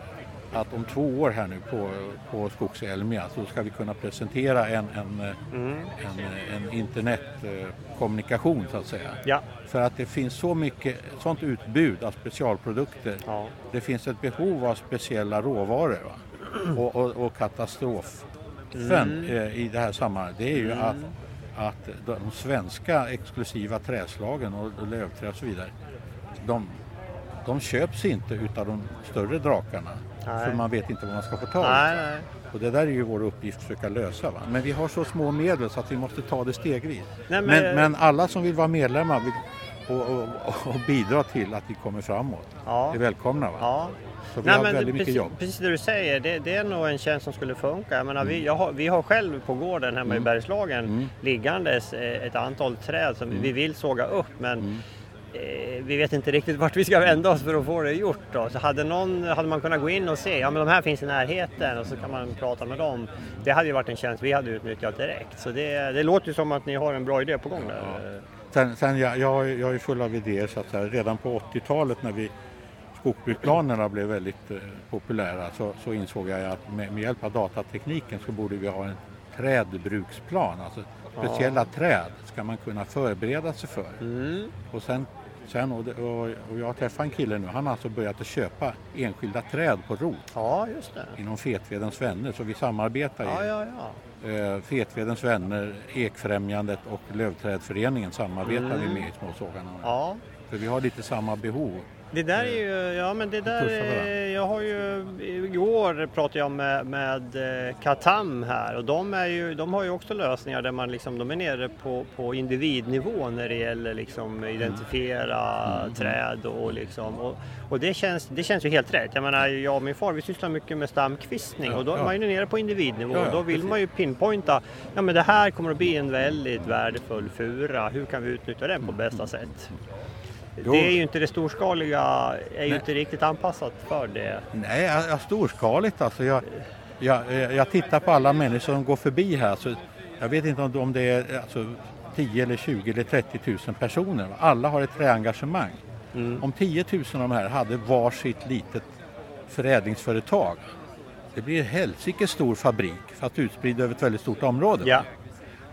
att om två år här nu på, på Skogselmia så ska vi kunna presentera en, en, Mm. en, en internetkommunikation så att säga. Ja. För att det finns så mycket sånt utbud av specialprodukter. ja. Det finns ett behov av speciella råvaror va? Och, och, och katastrofen Mm. eh, i det här sammanhanget det är ju att, att de svenska exklusiva träslagen och lövträ och så vidare de, de köps inte utav de större drakarna Nej. för man vet inte vad man ska få tag i. Och det där är ju vår uppgift att försöka lösa. Va? Men vi har så små medel så att vi måste ta det stegvis. Nej, men- men, men alla som vill vara medlemmar och, och, och bidra till att vi kommer framåt Ja. är välkomna. Va? Ja. Så vi Nej, har väldigt mycket precis, jobb. precis det du säger, det, det är nog en tjänst som skulle funka. Jag menar, vi, jag har, vi har själv på gården hemma i Bergslagen Mm. liggandes eh, ett antal träd som vi vill såga upp men Mm. eh, vi vet inte riktigt vart vi ska vända oss för att få det gjort. Då. Så hade, någon, hade man kunnat gå in och se, ja men de här finns i närheten och så kan man prata med dem. Det hade ju varit en tjänst vi hade utnyttjat direkt. Så det, det låter ju som att ni har en bra idé på gång där. Sen, sen jag, jag, jag är full av idéer så att säga. Redan på 80-talet när vi skogsbruksplanerna blev väldigt eh, populära så, så insåg jag att med, med hjälp av datatekniken så borde vi ha en trädbruksplan. Alltså speciella träd ska man kunna förbereda sig för. Mm. Och sen, sen och, och, och jag har träffat en kille nu, han har alltså börjat att köpa enskilda träd på rot Ja, just det. inom Fetvedens vänner. Så vi samarbetar Ja, ja, ja. Eh, Fetvedens vänner, Ekfrämjandet och Lövträdföreningen samarbetar vi Mm. med i småsågarna. ja. För vi har lite samma behov. Det där är ju, ja men det där, jag har ju, igår pratade jag med, med eh, Katam här och de, är ju, de har ju också lösningar där man liksom, de är nere på, på individnivå när det gäller liksom identifiera Mm. träd och liksom, och, och det, känns, det känns ju helt rätt. Jag menar, jag och min far vi sysslar mycket med stamkvistning och då är ja. man ju nere på individnivå och då vill man ju pinpointa, ja men det här kommer att bli en väldigt värdefull fura, hur kan vi utnyttja den på bästa sätt? Jo. Det är ju inte det storskaliga, är ju Nej. inte riktigt anpassat för det. Nej, storskaligt alltså. Jag, jag, jag tittar på alla människor som går förbi här. Så jag vet inte om, det är alltså, 10 eller 20 eller 30 000 personer. Alla har ett träengagemang. Mm. Om 10 000 av de här hade varsitt litet förädlingsföretag. Det blir en helsike stor fabrik fast utspridd över ett väldigt stort område. Ja,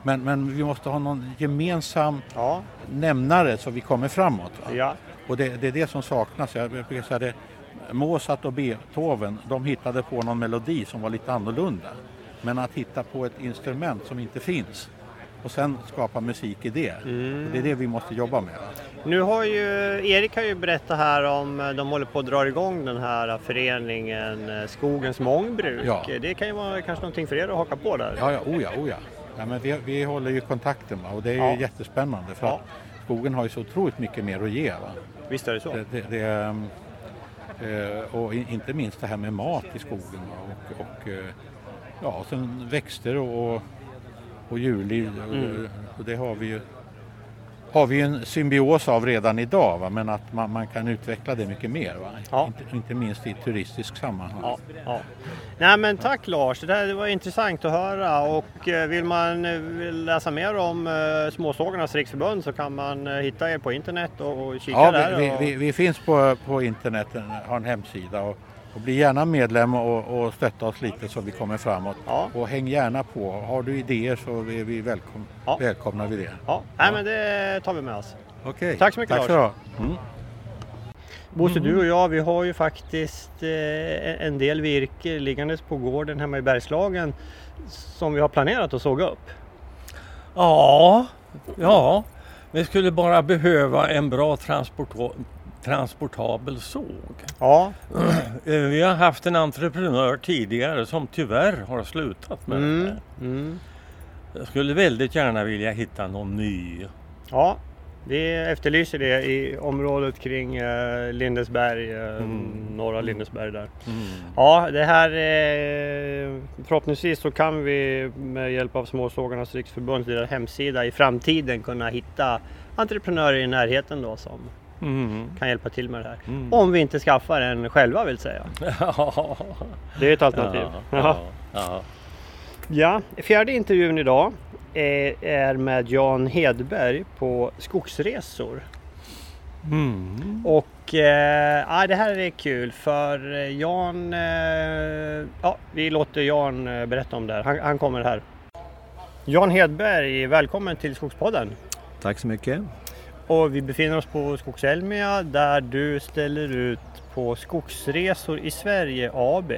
Men, men vi måste ha någon gemensam ja, nämnare så vi kommer framåt. Ja. Och det, det är det som saknas. Jag brukar säga det, Mozart och Beethoven de hittade på någon melodi som var lite annorlunda. Men att hitta på ett instrument som inte finns och sen skapa musik i det. Mm. Det är det vi måste jobba med. Nu har ju Erik har ju berättat här om, eh, de håller på att dra igång den här föreningen eh, Skogens mångbruk. Ja. Det kan ju vara kanske någonting för er att haka på där. Ja, ja, oh ja, oh ja. men vi, vi håller ju kontakten va? och det är ju Ja. jättespännande för Ja. att skogen har ju så otroligt mycket mer att ge. Va? Visst är det så? Det, det, det, ehm, eh, och inte minst det här med mat i skogen va? och, och eh, ja, och sen växter och, och djurliv. Och, Mm. och det har vi ju har vi en symbios av redan idag va? men att man, man kan utveckla det mycket mer. Ja. Inte, inte minst i turistisk sammanhang. Ja, ja. Nej men tack Lars, det där var intressant att höra och eh, vill man eh, läsa mer om eh, Småsågarnas riksförbund så kan man hitta er på internet och, och kika Ja, där. vi, och... vi, vi, vi finns på, på internet, har en hemsida och, och bli gärna medlem och, och stötta oss lite så vi kommer framåt. Ja. Och häng gärna på. Har du idéer så är vi välkom, Ja. välkomnar vi det. Ja, nej men det tar vi med oss. Okej. Tack så mycket, Tack Lars. ha. Bosse, du och jag vi har ju faktiskt eh, en del virke liggandes på gården hemma i Bergslagen som vi har planerat att såga upp. Ja, ja. Vi skulle bara behöva en bra transport transportabel såg. Ja, Eh, Vi har haft en entreprenör tidigare som tyvärr har slutat med det mm, här. mm. Jag skulle väldigt gärna vilja hitta någon ny. ja vi efterlyser det i området kring eh, Lindesberg, eh, Mm. norra Lindesberg där. Ja, det här förhoppningsvis så kan vi med hjälp av Småsågarnas riksförbund deras hemsida i framtiden kunna hitta entreprenörer i närheten då som Mm. kan hjälpa till med det här. Mm. Om vi inte skaffar en själva vill säga. Ja, Det är ett alternativ. ja, Ja. ja. Ja, fjärde intervjun idag är, är med Jan Hedberg på skogsresor. Mm. Och eh, det här är kul för eh, Jan, eh, ja vi låter Jan eh, berätta om det här. Han, han kommer här. Jan Hedberg, välkommen till Skogspodden. Tack så mycket. Och vi befinner oss på Skogselmia där du ställer ut på Skogsresor i Sverige AB.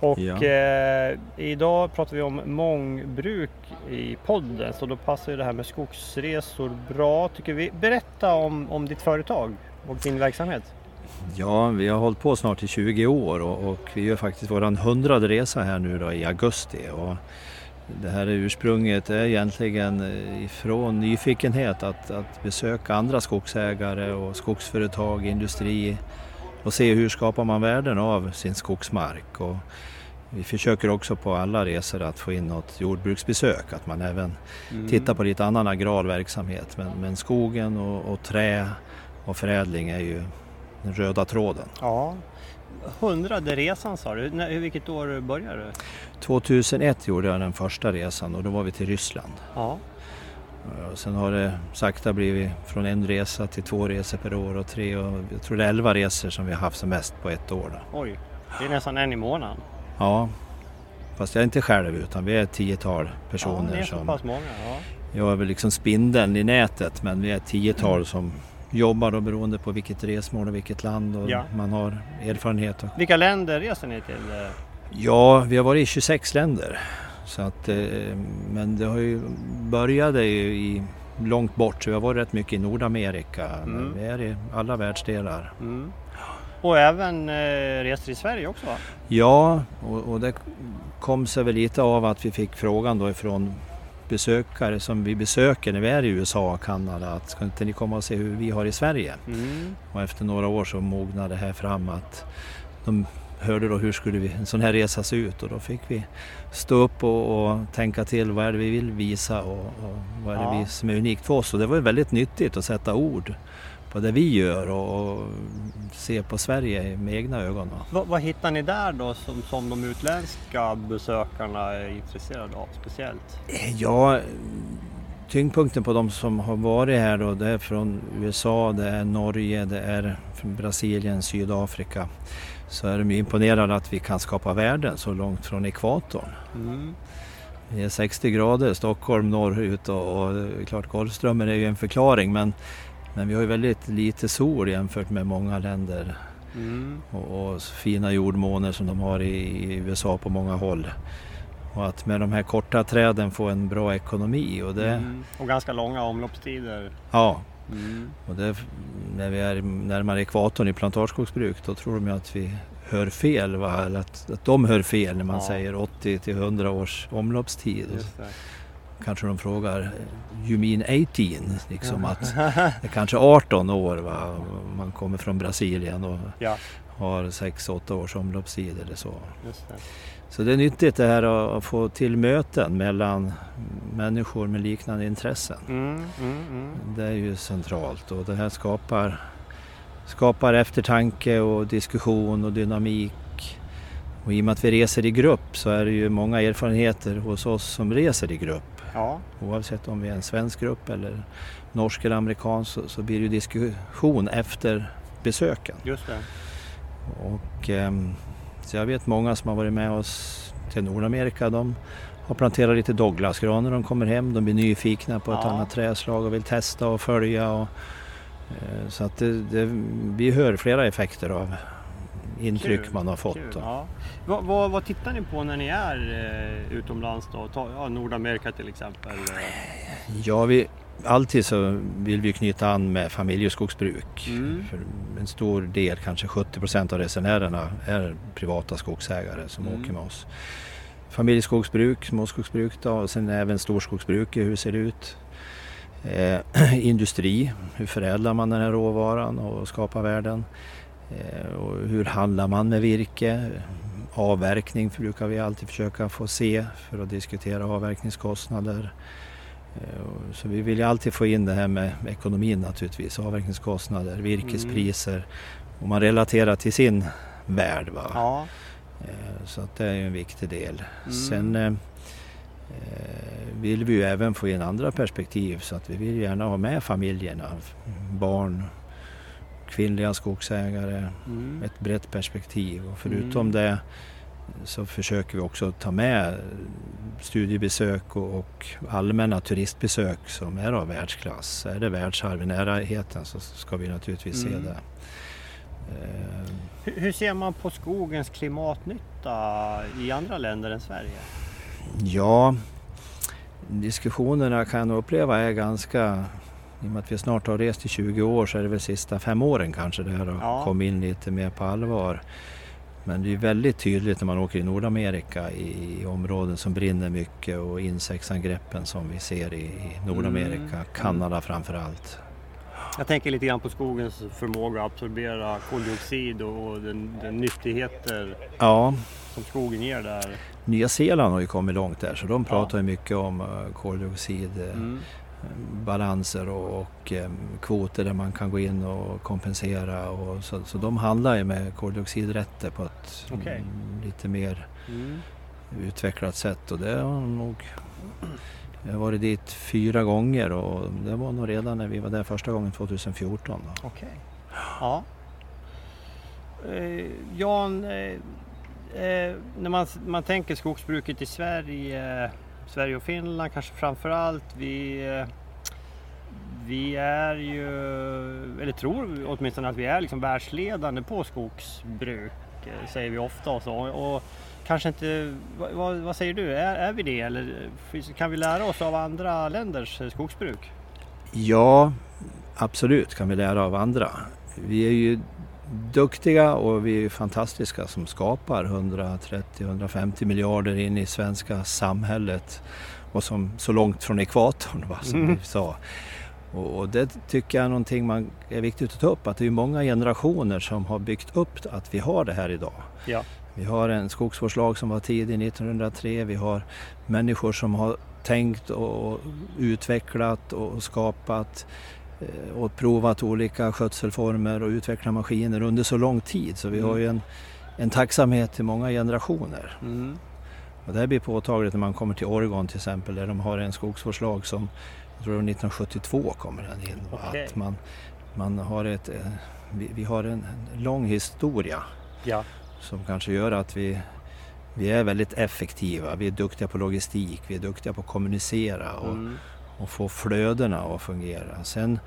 Och Ja. eh, idag pratar vi om mångbruk i podden så då passar ju det här med skogsresor bra tycker vi. Berätta om, om ditt företag och din verksamhet. Ja, vi har hållit på snart i 20 år och, och vi gör faktiskt vår hundrade resa här nu då i augusti. Och det här är ursprunget är egentligen eh, ifrån nyfikenhet att, att besöka andra skogsägare och skogsföretag, industri och se hur skapar man värden av sin skogsmark. Och vi försöker också på alla resor att få in något jordbruksbesök, att man även tittar på lite annan agrar verksamhet. Men, men skogen och, och trä och förädling är ju den röda tråden. Ja. Hundrade resan sa du. När, vilket år började du? 2001 gjorde jag den första resan och då var vi till Ryssland. Ja. Och sen har det sakta blivit från en resa till två resor per år och tre och jag tror det är elva resor som vi har haft som mest på ett år. Då. Oj, det är nästan en i månaden. Ja, fast jag är inte själv utan vi är ett tiotal Ja, personer det är så som... pass många. Ja. Jag är väl liksom spindeln i nätet men vi är ett tiotal som jobbar då beroende på vilket resmål och vilket land och Ja. man har erfarenhet. Och... Vilka länder reser ni till? Ja, vi har varit i 26 länder. Så att, eh, men det har ju började ju i långt bort så vi har varit rätt mycket i Nordamerika. Mm. Vi är i alla världsdelar. Mm. Och även eh, reser i Sverige också va? Ja, och, och det kom sig väl lite av att vi fick frågan då ifrån besökare som vi besöker när vi är i USA och Kanada att ska inte ni komma och se hur vi har i Sverige? Mm. Och efter några år så mognade det här fram att de hörde då hur skulle vi, en sån här resa se ut och då fick vi stå upp och, och tänka till vad är det vi vill visa och, och vad är det Ja. vi som är unikt för oss. Och det var väldigt nyttigt att sätta ord på det vi gör och, se på Sverige med egna ögon. Vad, vad hittar ni där då som, som de utländska besökarna är intresserade av speciellt? Ja, tyngdpunkten på de som har varit här då, det är från USA, det är Norge, det är Brasilien, Sydafrika. Så är de ju imponerade att vi kan skapa värden så långt från ekvatorn. Mm. Det är 60 grader Stockholm norrut och, och klart Golfströmmen är ju en förklaring men, men vi har ju väldigt lite sol jämfört med många länder Mm. och, och fina jordmåner som de har i, i USA på många håll. Och att med de här korta träden få en bra ekonomi och det, Mm. Och ganska långa omloppstider. ja, Mm. och det, när vi är närmare ekvatorn i plantageskogsbruk då tror de ju att vi hör fel, va? eller att, att de hör fel när man Ja. säger 80 till 100 års omloppstid. Det. Kanske de frågar You mean 18? Liksom att det är kanske 18 år va? man kommer från Brasilien och Ja. har 6-8 års omloppstid eller så. Så det är nyttigt det här att få till möten mellan människor med liknande intressen. Mm, mm, mm. Det är ju centralt och det här skapar, skapar eftertanke och diskussion och dynamik. Och i och med att vi reser i grupp så är det ju många erfarenheter hos oss som reser i grupp. Ja. Oavsett om vi är en svensk grupp eller norsk eller amerikansk så, så blir det diskussion efter besöken. Just det. Och, um, så jag vet många som har varit med oss till Nordamerika. De har planterat lite Douglasgran de kommer hem. De blir nyfikna på ett ja. annat träslag och vill testa och följa. Och, eh, så att det, det, vi hör flera effekter av intryck kul, man har fått. Ja. Vad, vad, vad, tittar ni på när ni är eh, utomlands då? Ta, ja, Nordamerika till exempel? Ja, vi, alltid så vill vi knyta an med familjeskogsbruk. Mm. För en stor del, kanske 70 procent av resenärerna är privata skogsägare som mm. åker med oss. Familjeskogsbruk, småskogsbruk då, och sen även storskogsbruk, hur ser det ut? Eh, industri, hur förädlar man den här råvaran och skapar värden? Eh, och hur handlar man med virke? Avverkning brukar vi alltid försöka få se för att diskutera avverkningskostnader. Eh, så vi vill ju alltid få in det här med ekonomin naturligtvis, avverkningskostnader, virkespriser mm. och man relaterar till sin värld. Va? Ja. Eh, så att det är ju en viktig del. Mm. Sen vill vi ju även få in andra perspektiv så att vi vill gärna ha med familjerna, barn, kvinnliga skogsägare, mm. ett brett perspektiv. Och förutom mm. det så försöker vi också ta med studiebesök och, och allmänna turistbesök som är av världsklass. Är det världsarv i närheten så ska vi naturligtvis mm. se det. Hur, hur ser man på skogens klimatnytta i andra länder än Sverige? Ja, diskussionerna kan jag uppleva är ganska i och med att vi snart har rest i 20 år så är det väl sista fem åren kanske det här har ja. kommit in lite mer på allvar. Men det är väldigt tydligt när man åker i Nordamerika i, områden som brinner mycket och insektsangreppen som vi ser i, i Nordamerika, mm. Kanada framför allt. Jag tänker lite grann på skogens förmåga att absorbera koldioxid och den, den nyttigheter ja. som skogen ger där. Nya Zeeland har ju kommit långt där så de pratar ja. mycket om eh, koldioxid. Eh, mm balanser och, och eh, kvoter där man kan gå in och kompensera. Och så, så de handlar ju med koldioxidrätter på ett okay. lite mer mm. utvecklat sätt och det har nog jag har varit dit fyra gånger och det var nog redan när vi var där första gången 2014. Okej. Okay. Ja. Eh, Jan, eh, eh, när man, man tänker skogsbruket i Sverige Sverige och Finland kanske framför allt. Vi, vi är ju, eller tror åtminstone att vi är liksom världsledande på skogsbruk, säger vi ofta och så. Och kanske inte, vad, vad säger du, är, är vi det eller kan vi lära oss av andra länders skogsbruk? Ja, absolut kan vi lära av andra. Vi är ju duktiga och vi är fantastiska som skapar 130-150 miljarder in i svenska samhället och som så långt från ekvatorn va, som mm. vi sa. Och, och, det tycker jag är någonting man är viktigt att ta upp, att det är många generationer som har byggt upp att vi har det här idag. Ja. Vi har en skogsvårdslag som var tidig 1903, vi har människor som har tänkt och utvecklat och skapat och provat olika skötselformer och utvecklat maskiner under så lång tid så vi har ju mm. en, en tacksamhet till många generationer. Mm. Och det här blir påtagligt när man kommer till Oregon till exempel där de har en skogsvårdslag som jag tror 1972 kommer den in. Okay. Att man, man har ett, eh, vi, vi har en lång historia ja. som kanske gör att vi, vi är väldigt effektiva. Vi är duktiga på logistik, vi är duktiga på att kommunicera. Och, mm och få flödena att fungera. Sen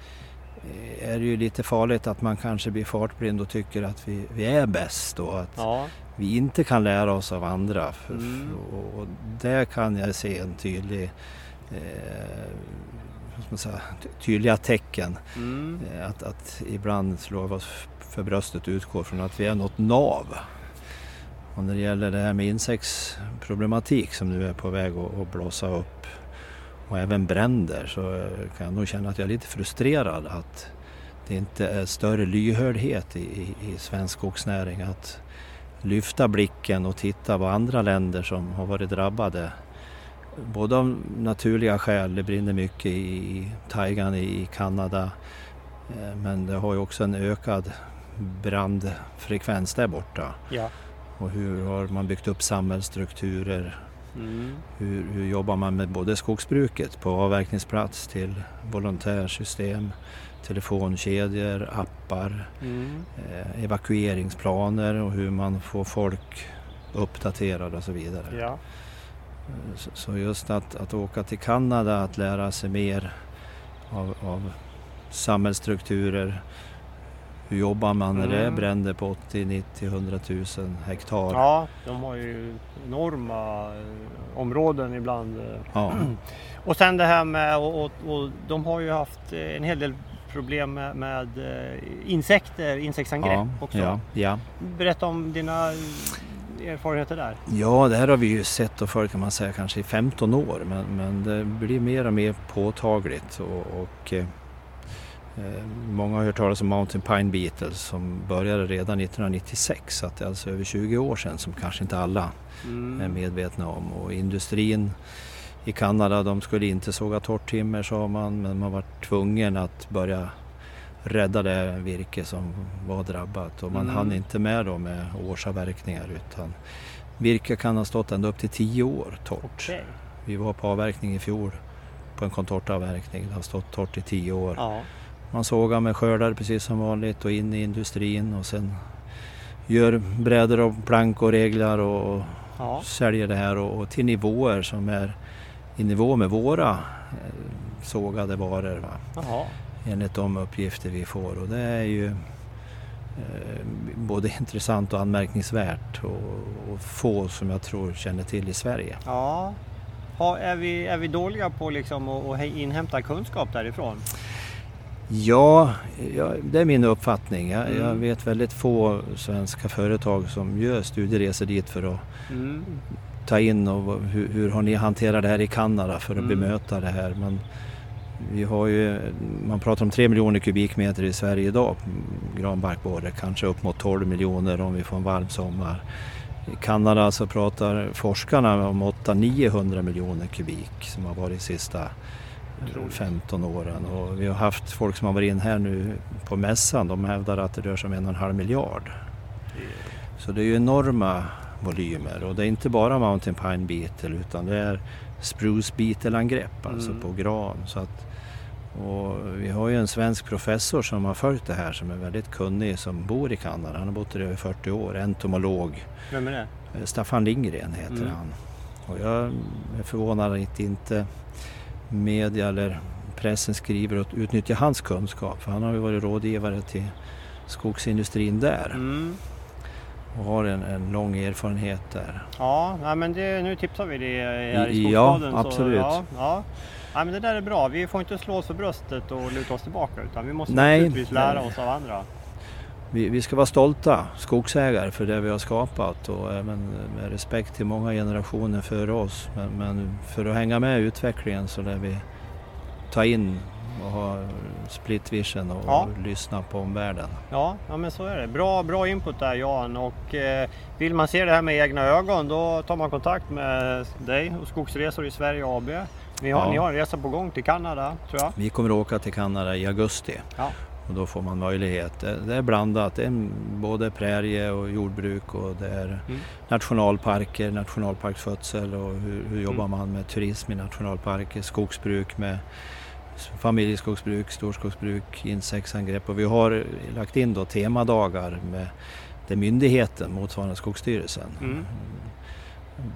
eh, är det ju lite farligt att man kanske blir fartblind och tycker att vi, vi är bäst och att ja. vi inte kan lära oss av andra. Mm. Och, och där kan jag se en tydlig eh, säga, tydliga tecken. Mm. Eh, att, att ibland slår vi oss för bröstet och utgår från att vi är något nav. Och när det gäller det här med insektsproblematik som nu är på väg att, att blåsa upp och även bränder så kan jag nog känna att jag är lite frustrerad att det inte är större lyhördhet i, i, i svensk skogsnäring. Att lyfta blicken och titta på andra länder som har varit drabbade. Både av naturliga skäl, det brinner mycket i taigan i Kanada. Eh, men det har ju också en ökad brandfrekvens där borta. Ja. Och hur har man byggt upp samhällsstrukturer? Mm. Hur, hur jobbar man med både skogsbruket på avverkningsplats till volontärsystem, telefonkedjor, appar, Mm. eh, evakueringsplaner och hur man får folk uppdaterade och så vidare. Ja. Eh, Så, så just att, att åka till Kanada, att lära sig mer av, av samhällsstrukturer. Hur jobbar man när det är Mm. bränder på 80, 90, 100 000 hektar? ja, de har ju enorma eh, områden ibland. eh. Ja, Och sen det här med, och, och, och de har ju haft eh, en hel del problem med, med insekter, insektsangrepp ja, också. ja, ja. Berätta om dina erfarenheter där. Ja, det här har vi ju sett och följt kan man säga kanske i 15 år men, men det blir mer och mer påtagligt och, och många har hört talas om Mountain Pine Beetle som började redan 1996 så det är alltså över 20 år sedan som kanske inte alla Mm. är medvetna om och industrin i Kanada de skulle inte såga torrt timmer sa man men man var tvungen att börja rädda det virke som var drabbat och man Mm. hann inte med då med årsavverkningar utan virke kan ha stått ända upp till 10 år torrt. Okej. Vi var på avverkning i fjol på en contortaavverkning. Det har stått torrt i 10 år. Ja. Man sågar med skördar precis som vanligt och in i industrin och sen gör brädor och plank och reglar och, Ja. säljer det här och, och till nivåer som är i nivå med våra eh, sågade varor. Va? Jaha. Enligt de uppgifter vi får och det är ju eh, både intressant och anmärkningsvärt och, och få som jag tror känner till i Sverige. Ja. Ha, är, vi, är vi dåliga på liksom att, att inhämta kunskap därifrån? Ja, ja, det är min uppfattning. Jag, Mm. jag vet väldigt få svenska företag som gör studieresor dit för att Mm. ta in och hur, hur har ni hanterat det här i Kanada för att Mm. bemöta det här. Men vi har ju, man pratar om 3 miljoner kubikmeter i Sverige idag, granbarkborre, kanske upp mot 12 miljoner om vi får en varm sommar. I Kanada så pratar forskarna om 800-900 miljoner kubik som har varit sista. 15 åren. Och vi har haft folk som har varit in här nu på mässan, de hävdar att det rör sig om en och en halv miljard. Så det är ju enorma volymer och det är inte bara Mountain Pine Beetle utan det är Spruce Beetle-angrepp alltså Mm. på gran. Så att, och vi har ju en svensk professor som har följt det här som är väldigt kunnig som bor i Kanada. Han har bott där i över 40 år, entomolog. Vem är det? Eh, Staffan Lindgren heter Mm. han. Och jag är förvånad att inte media eller pressen skriver och utnyttjar hans kunskap. För han har ju varit rådgivare till skogsindustrin där Mm. och har en, en lång erfarenhet där. Ja, nej, men det, nu tipsar vi det här i I- ja, absolut. Så, ja, ja. Nej, men det där är bra. Vi får inte slå oss för bröstet och luta oss tillbaka utan vi måste Nej, naturligtvis lära nej. oss av andra. Vi, vi ska vara stolta skogsägare för det vi har skapat och även med respekt till många generationer före oss. Men, men för att hänga med i utvecklingen så lär vi ta in och ha split vision och, Ja. lyssna på omvärlden. Ja, ja, men så är det. Bra, bra input där Jan. Och eh, vill man se det här med egna ögon då tar man kontakt med dig och Skogsresor i Sverige AB. Ni har, Ja. ni har en resa på gång till Kanada tror jag. Vi kommer att åka till Kanada i augusti Ja. Och då får man möjlighet. Det, är blandat, det är både prärie och jordbruk och det är Mm. nationalparker, nationalparksskötsel och hur, hur jobbar Mm. man med turism i nationalparker, skogsbruk med familjeskogsbruk, storskogsbruk, insektsangrepp och vi har lagt in då temadagar med det myndigheten motsvarande Skogsstyrelsen. Mm.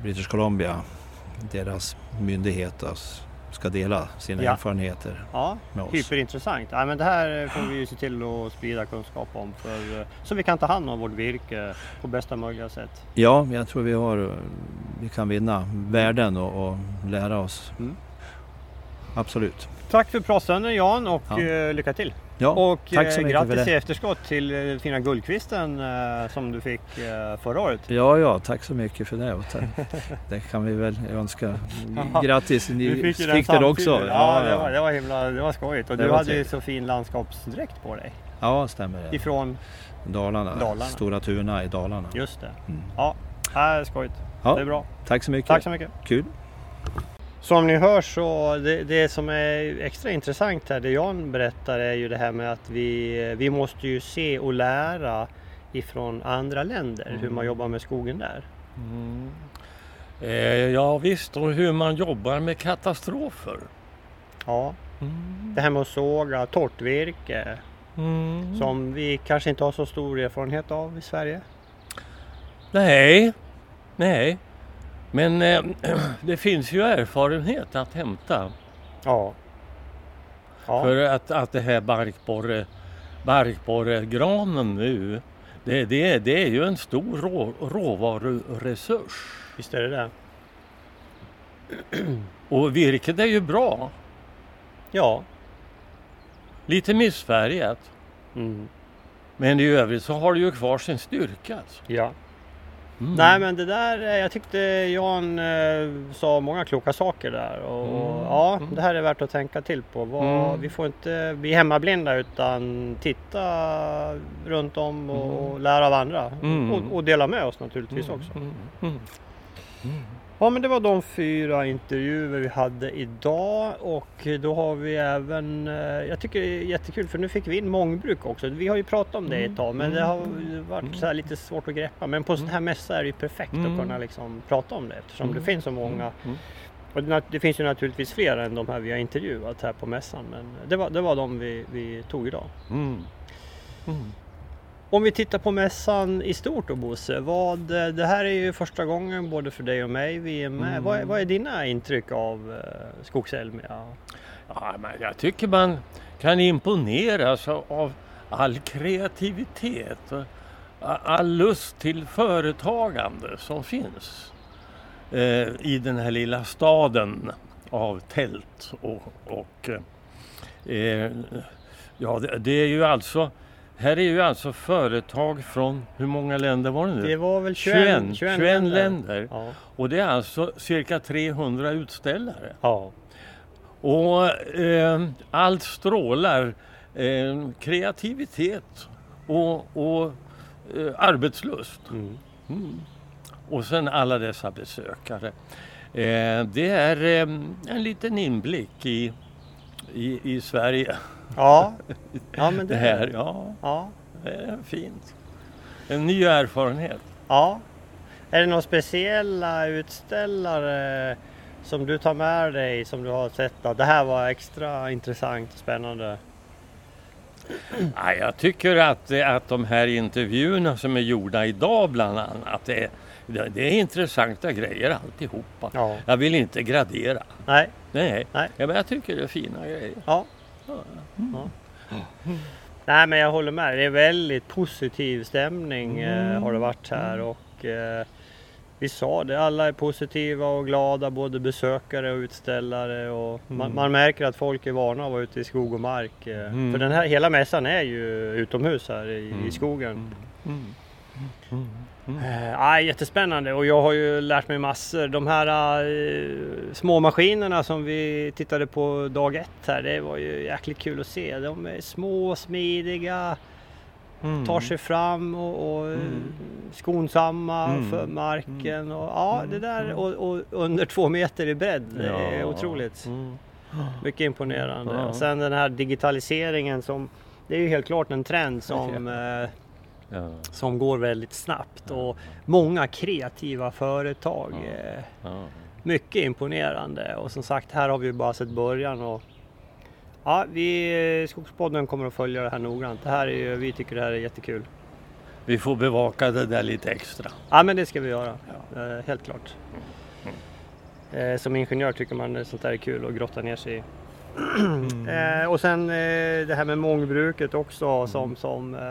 British Columbia, deras myndighet alltså, ska dela sina Ja. erfarenheter Ja, med oss. hyperintressant. Ja, men det här får vi ju se till att sprida kunskap om för, eh, så vi kan ta hand om vårt virke på bästa möjliga sätt. Ja, jag tror vi, har, vi kan vinna värden och, och lära oss. Mm. Absolut. Tack för pratstunden Jan och Ja. eh, lycka till! Ja, och tack så eh, mycket för grattis det. i efterskott till eh, fina Guldkvisten eh, som du fick eh, förra året. Ja, ja, tack så mycket för det. Och tack. Det kan vi väl önska. Grattis, ni Du fick, ju det också. samtidigt. Ja, det, var, det var himla det var skojigt och Det du hade ju så fin landskapsdräkt på dig. Ja, stämmer det. Ifrån Dalarna, Dalarna. Stora Tuna i Dalarna. Just det. Mm. Ja, här är skojigt. Ja. Det är bra. Tack så mycket. Tack så mycket. Kul. Som ni hör så det, det som är extra intressant här, det Jan berättar är ju det här med att vi, vi måste ju se och lära ifrån andra länder hur man jobbar med skogen där. Mm. Eh, ja visst, och hur man jobbar med katastrofer. Ja, Mm. det här med att såga torrt virke Mm. som vi kanske inte har så stor erfarenhet av i Sverige. Nej, nej. Men eh, det finns ju erfarenhet att hämta. Ja. Ja, För att, att det här barkborre, barkborregranen nu, det, det, det är ju en stor rå, råvaruresurs. visst är det det. Och virket är ju bra, Ja. lite missfärgat. Mm. Men i övrigt så har det ju kvar sin styrka. Alltså. Ja. Mm. Nej men det där, eh, jag tyckte Jan eh, sa många kloka saker där och Mm. ja, Mm. det här är värt att tänka till på. Vad, Mm. Vi får inte bli hemmablinda utan titta runt om och, och lära av andra Mm. och, och dela med oss naturligtvis Mm, också. Mm, mm. Ja men det var de fyra intervjuer vi hade idag och då har vi även, eh, jag tycker det är jättekul för nu fick vi in mångbruk också. Vi har ju pratat om det ett tag men det har varit så här lite svårt att greppa. Men på sån här mässa är det ju perfekt Mm. att kunna liksom prata om det eftersom det Mm. finns så många. Mm. Och det, det finns ju naturligtvis fler än de här vi har intervjuat här på mässan men det var, det var de vi, vi tog idag. Mm. Om vi tittar på mässan i stort då Bosse, vad, det här är ju första gången både för dig och mig vi är med. Mm. Vad, vad är dina intryck av eh, Skogselmia? Ja, men jag tycker man kan imponeras av- all kreativitet och all lust till företagande som finns eh, i den här lilla staden av tält och, och eh, ja, det, det är ju alltså här är ju alltså företag från, hur många länder var det nu? Det var väl 21, 21, 21 länder. Ja. Och det är alltså cirka 300 utställare. ja. Och eh, allt strålar eh, kreativitet och, och eh, arbetslust. Mm. Mm. Och sen alla dessa besökare. Eh, det är eh, en liten inblick i, i, i Sverige. Ja. ja, men det, Det här, ja, Ja. det är fint. En ny erfarenhet. ja. Är det några speciella utställare som du tar med dig som du har sett att det här var extra intressant och spännande? Ja, jag tycker att, att de här intervjuerna som är gjorda idag bland annat, det det är intressanta grejer alltihopa. Ja. Jag vill inte gradera. Nej. Nej, Nej. Ja, men jag tycker det är fina grejer. Ja. Ja. Nej men jag håller med. Det är väldigt positiv stämning eh, har det varit här och eh, vi sa det, alla är positiva och glada både besökare och utställare och man, man märker att folk är vana att vara ute i skog och mark. eh, Mm. För den här, hela mässan är ju utomhus här i, i skogen. Mm. Ah, jättespännande och jag har ju lärt mig massor. De här eh, små maskinerna som vi tittade på dag ett här, det var ju jäkligt kul att se. De är små, smidiga, Mm. tar sig fram och, och eh, skonsamma Mm. för marken. Och, ja, det där och, och under två meter i bredd, det är Ja. otroligt. Mm. Mycket imponerande. Ja. Och sen den här digitaliseringen som, det är ju helt klart en trend som eh, Ja. som går väldigt snabbt och många kreativa företag. Eh. Mycket imponerande och som sagt här har vi bara sett början. Och, ja, vi, Skogspodden kommer att följa det här noggrant. Det här är, vi tycker det här är jättekul. Vi får bevaka det där lite extra. Ja men det ska vi göra, eh, helt klart. Eh, som ingenjör tycker man sånt där är kul att grotta ner sig i. Eh, och sen eh, det här med mångbruket också som, som eh,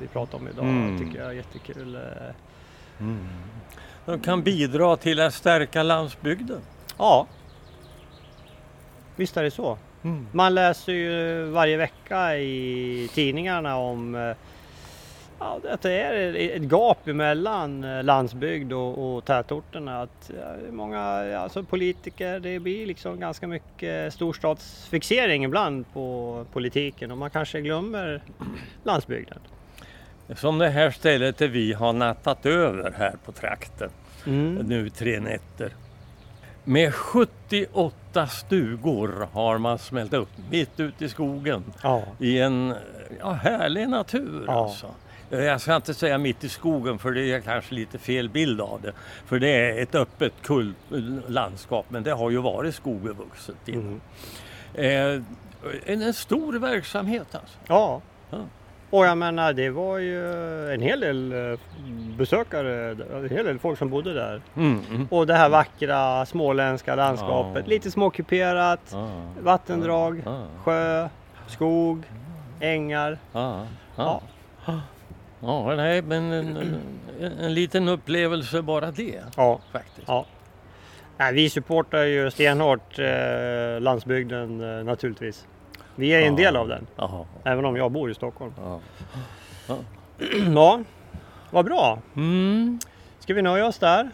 vi pratar om idag Mm. tycker jag är jättekul. Eh, De kan bidra till att stärka landsbygden. Ja. Visst är det så. Man läser ju varje vecka i tidningarna om eh, Ja, att det är ett gap mellan eh, landsbygd och, och tätorterna. Att ja, många alltså politiker, det blir liksom ganska mycket storstadsfixering ibland på politiken och man kanske glömmer landsbygden. Som det här stället där vi har nattat över här på trakten Mm. nu tre nätter. Med 78 stugor har man smält upp mitt ute i skogen Ja, i en ja, härlig natur. Ja. Alltså. Jag ska inte säga mitt i skogen för det är kanske lite fel bild av det. För det är ett öppet kull landskap men det har ju varit skogbevuxet innan. mm. Eh, en, en stor verksamhet alltså. ja. Ja. Och jag menar det var ju en hel del eh, besökare, en hel del folk som bodde där. Mm, mm. Och det här vackra småländska landskapet, Ja. lite småkuperat, Ja, vattendrag, sjö, skog, ängar. ja, Ja. nej, men en, en, en liten upplevelse bara det Ja. faktiskt. Ja. Nej, vi supportar ju stenhårt eh, landsbygden eh, naturligtvis. Vi är en Ja. del av den, Jaha, även om jag bor i Stockholm. ja. Ja, vad bra. Mm, Ska vi nöja oss där?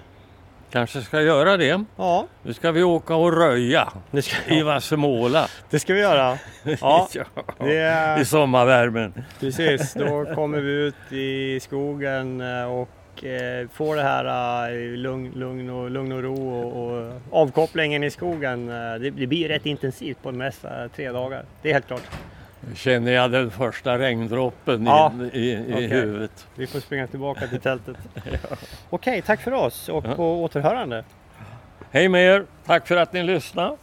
Kanske ska göra det. Ja, Nu ska vi åka och röja det ska, i Vassemåla. det ska vi göra. Ja, det I är, sommarvärmen. precis. Då kommer vi ut i skogen eh, och eh, får det här eh, lugn, lugn, och, lugn och ro och, och avkopplingen i skogen. Det, det blir rätt intensivt på nästa tre dagar. Det är helt klart. Känner jag den första regndroppen Ja, i, i, i okej. huvudet. Vi får springa tillbaka till tältet. Okej, tack för oss och Ja. på återhörande. Hej med er! Tack för att ni lyssnade.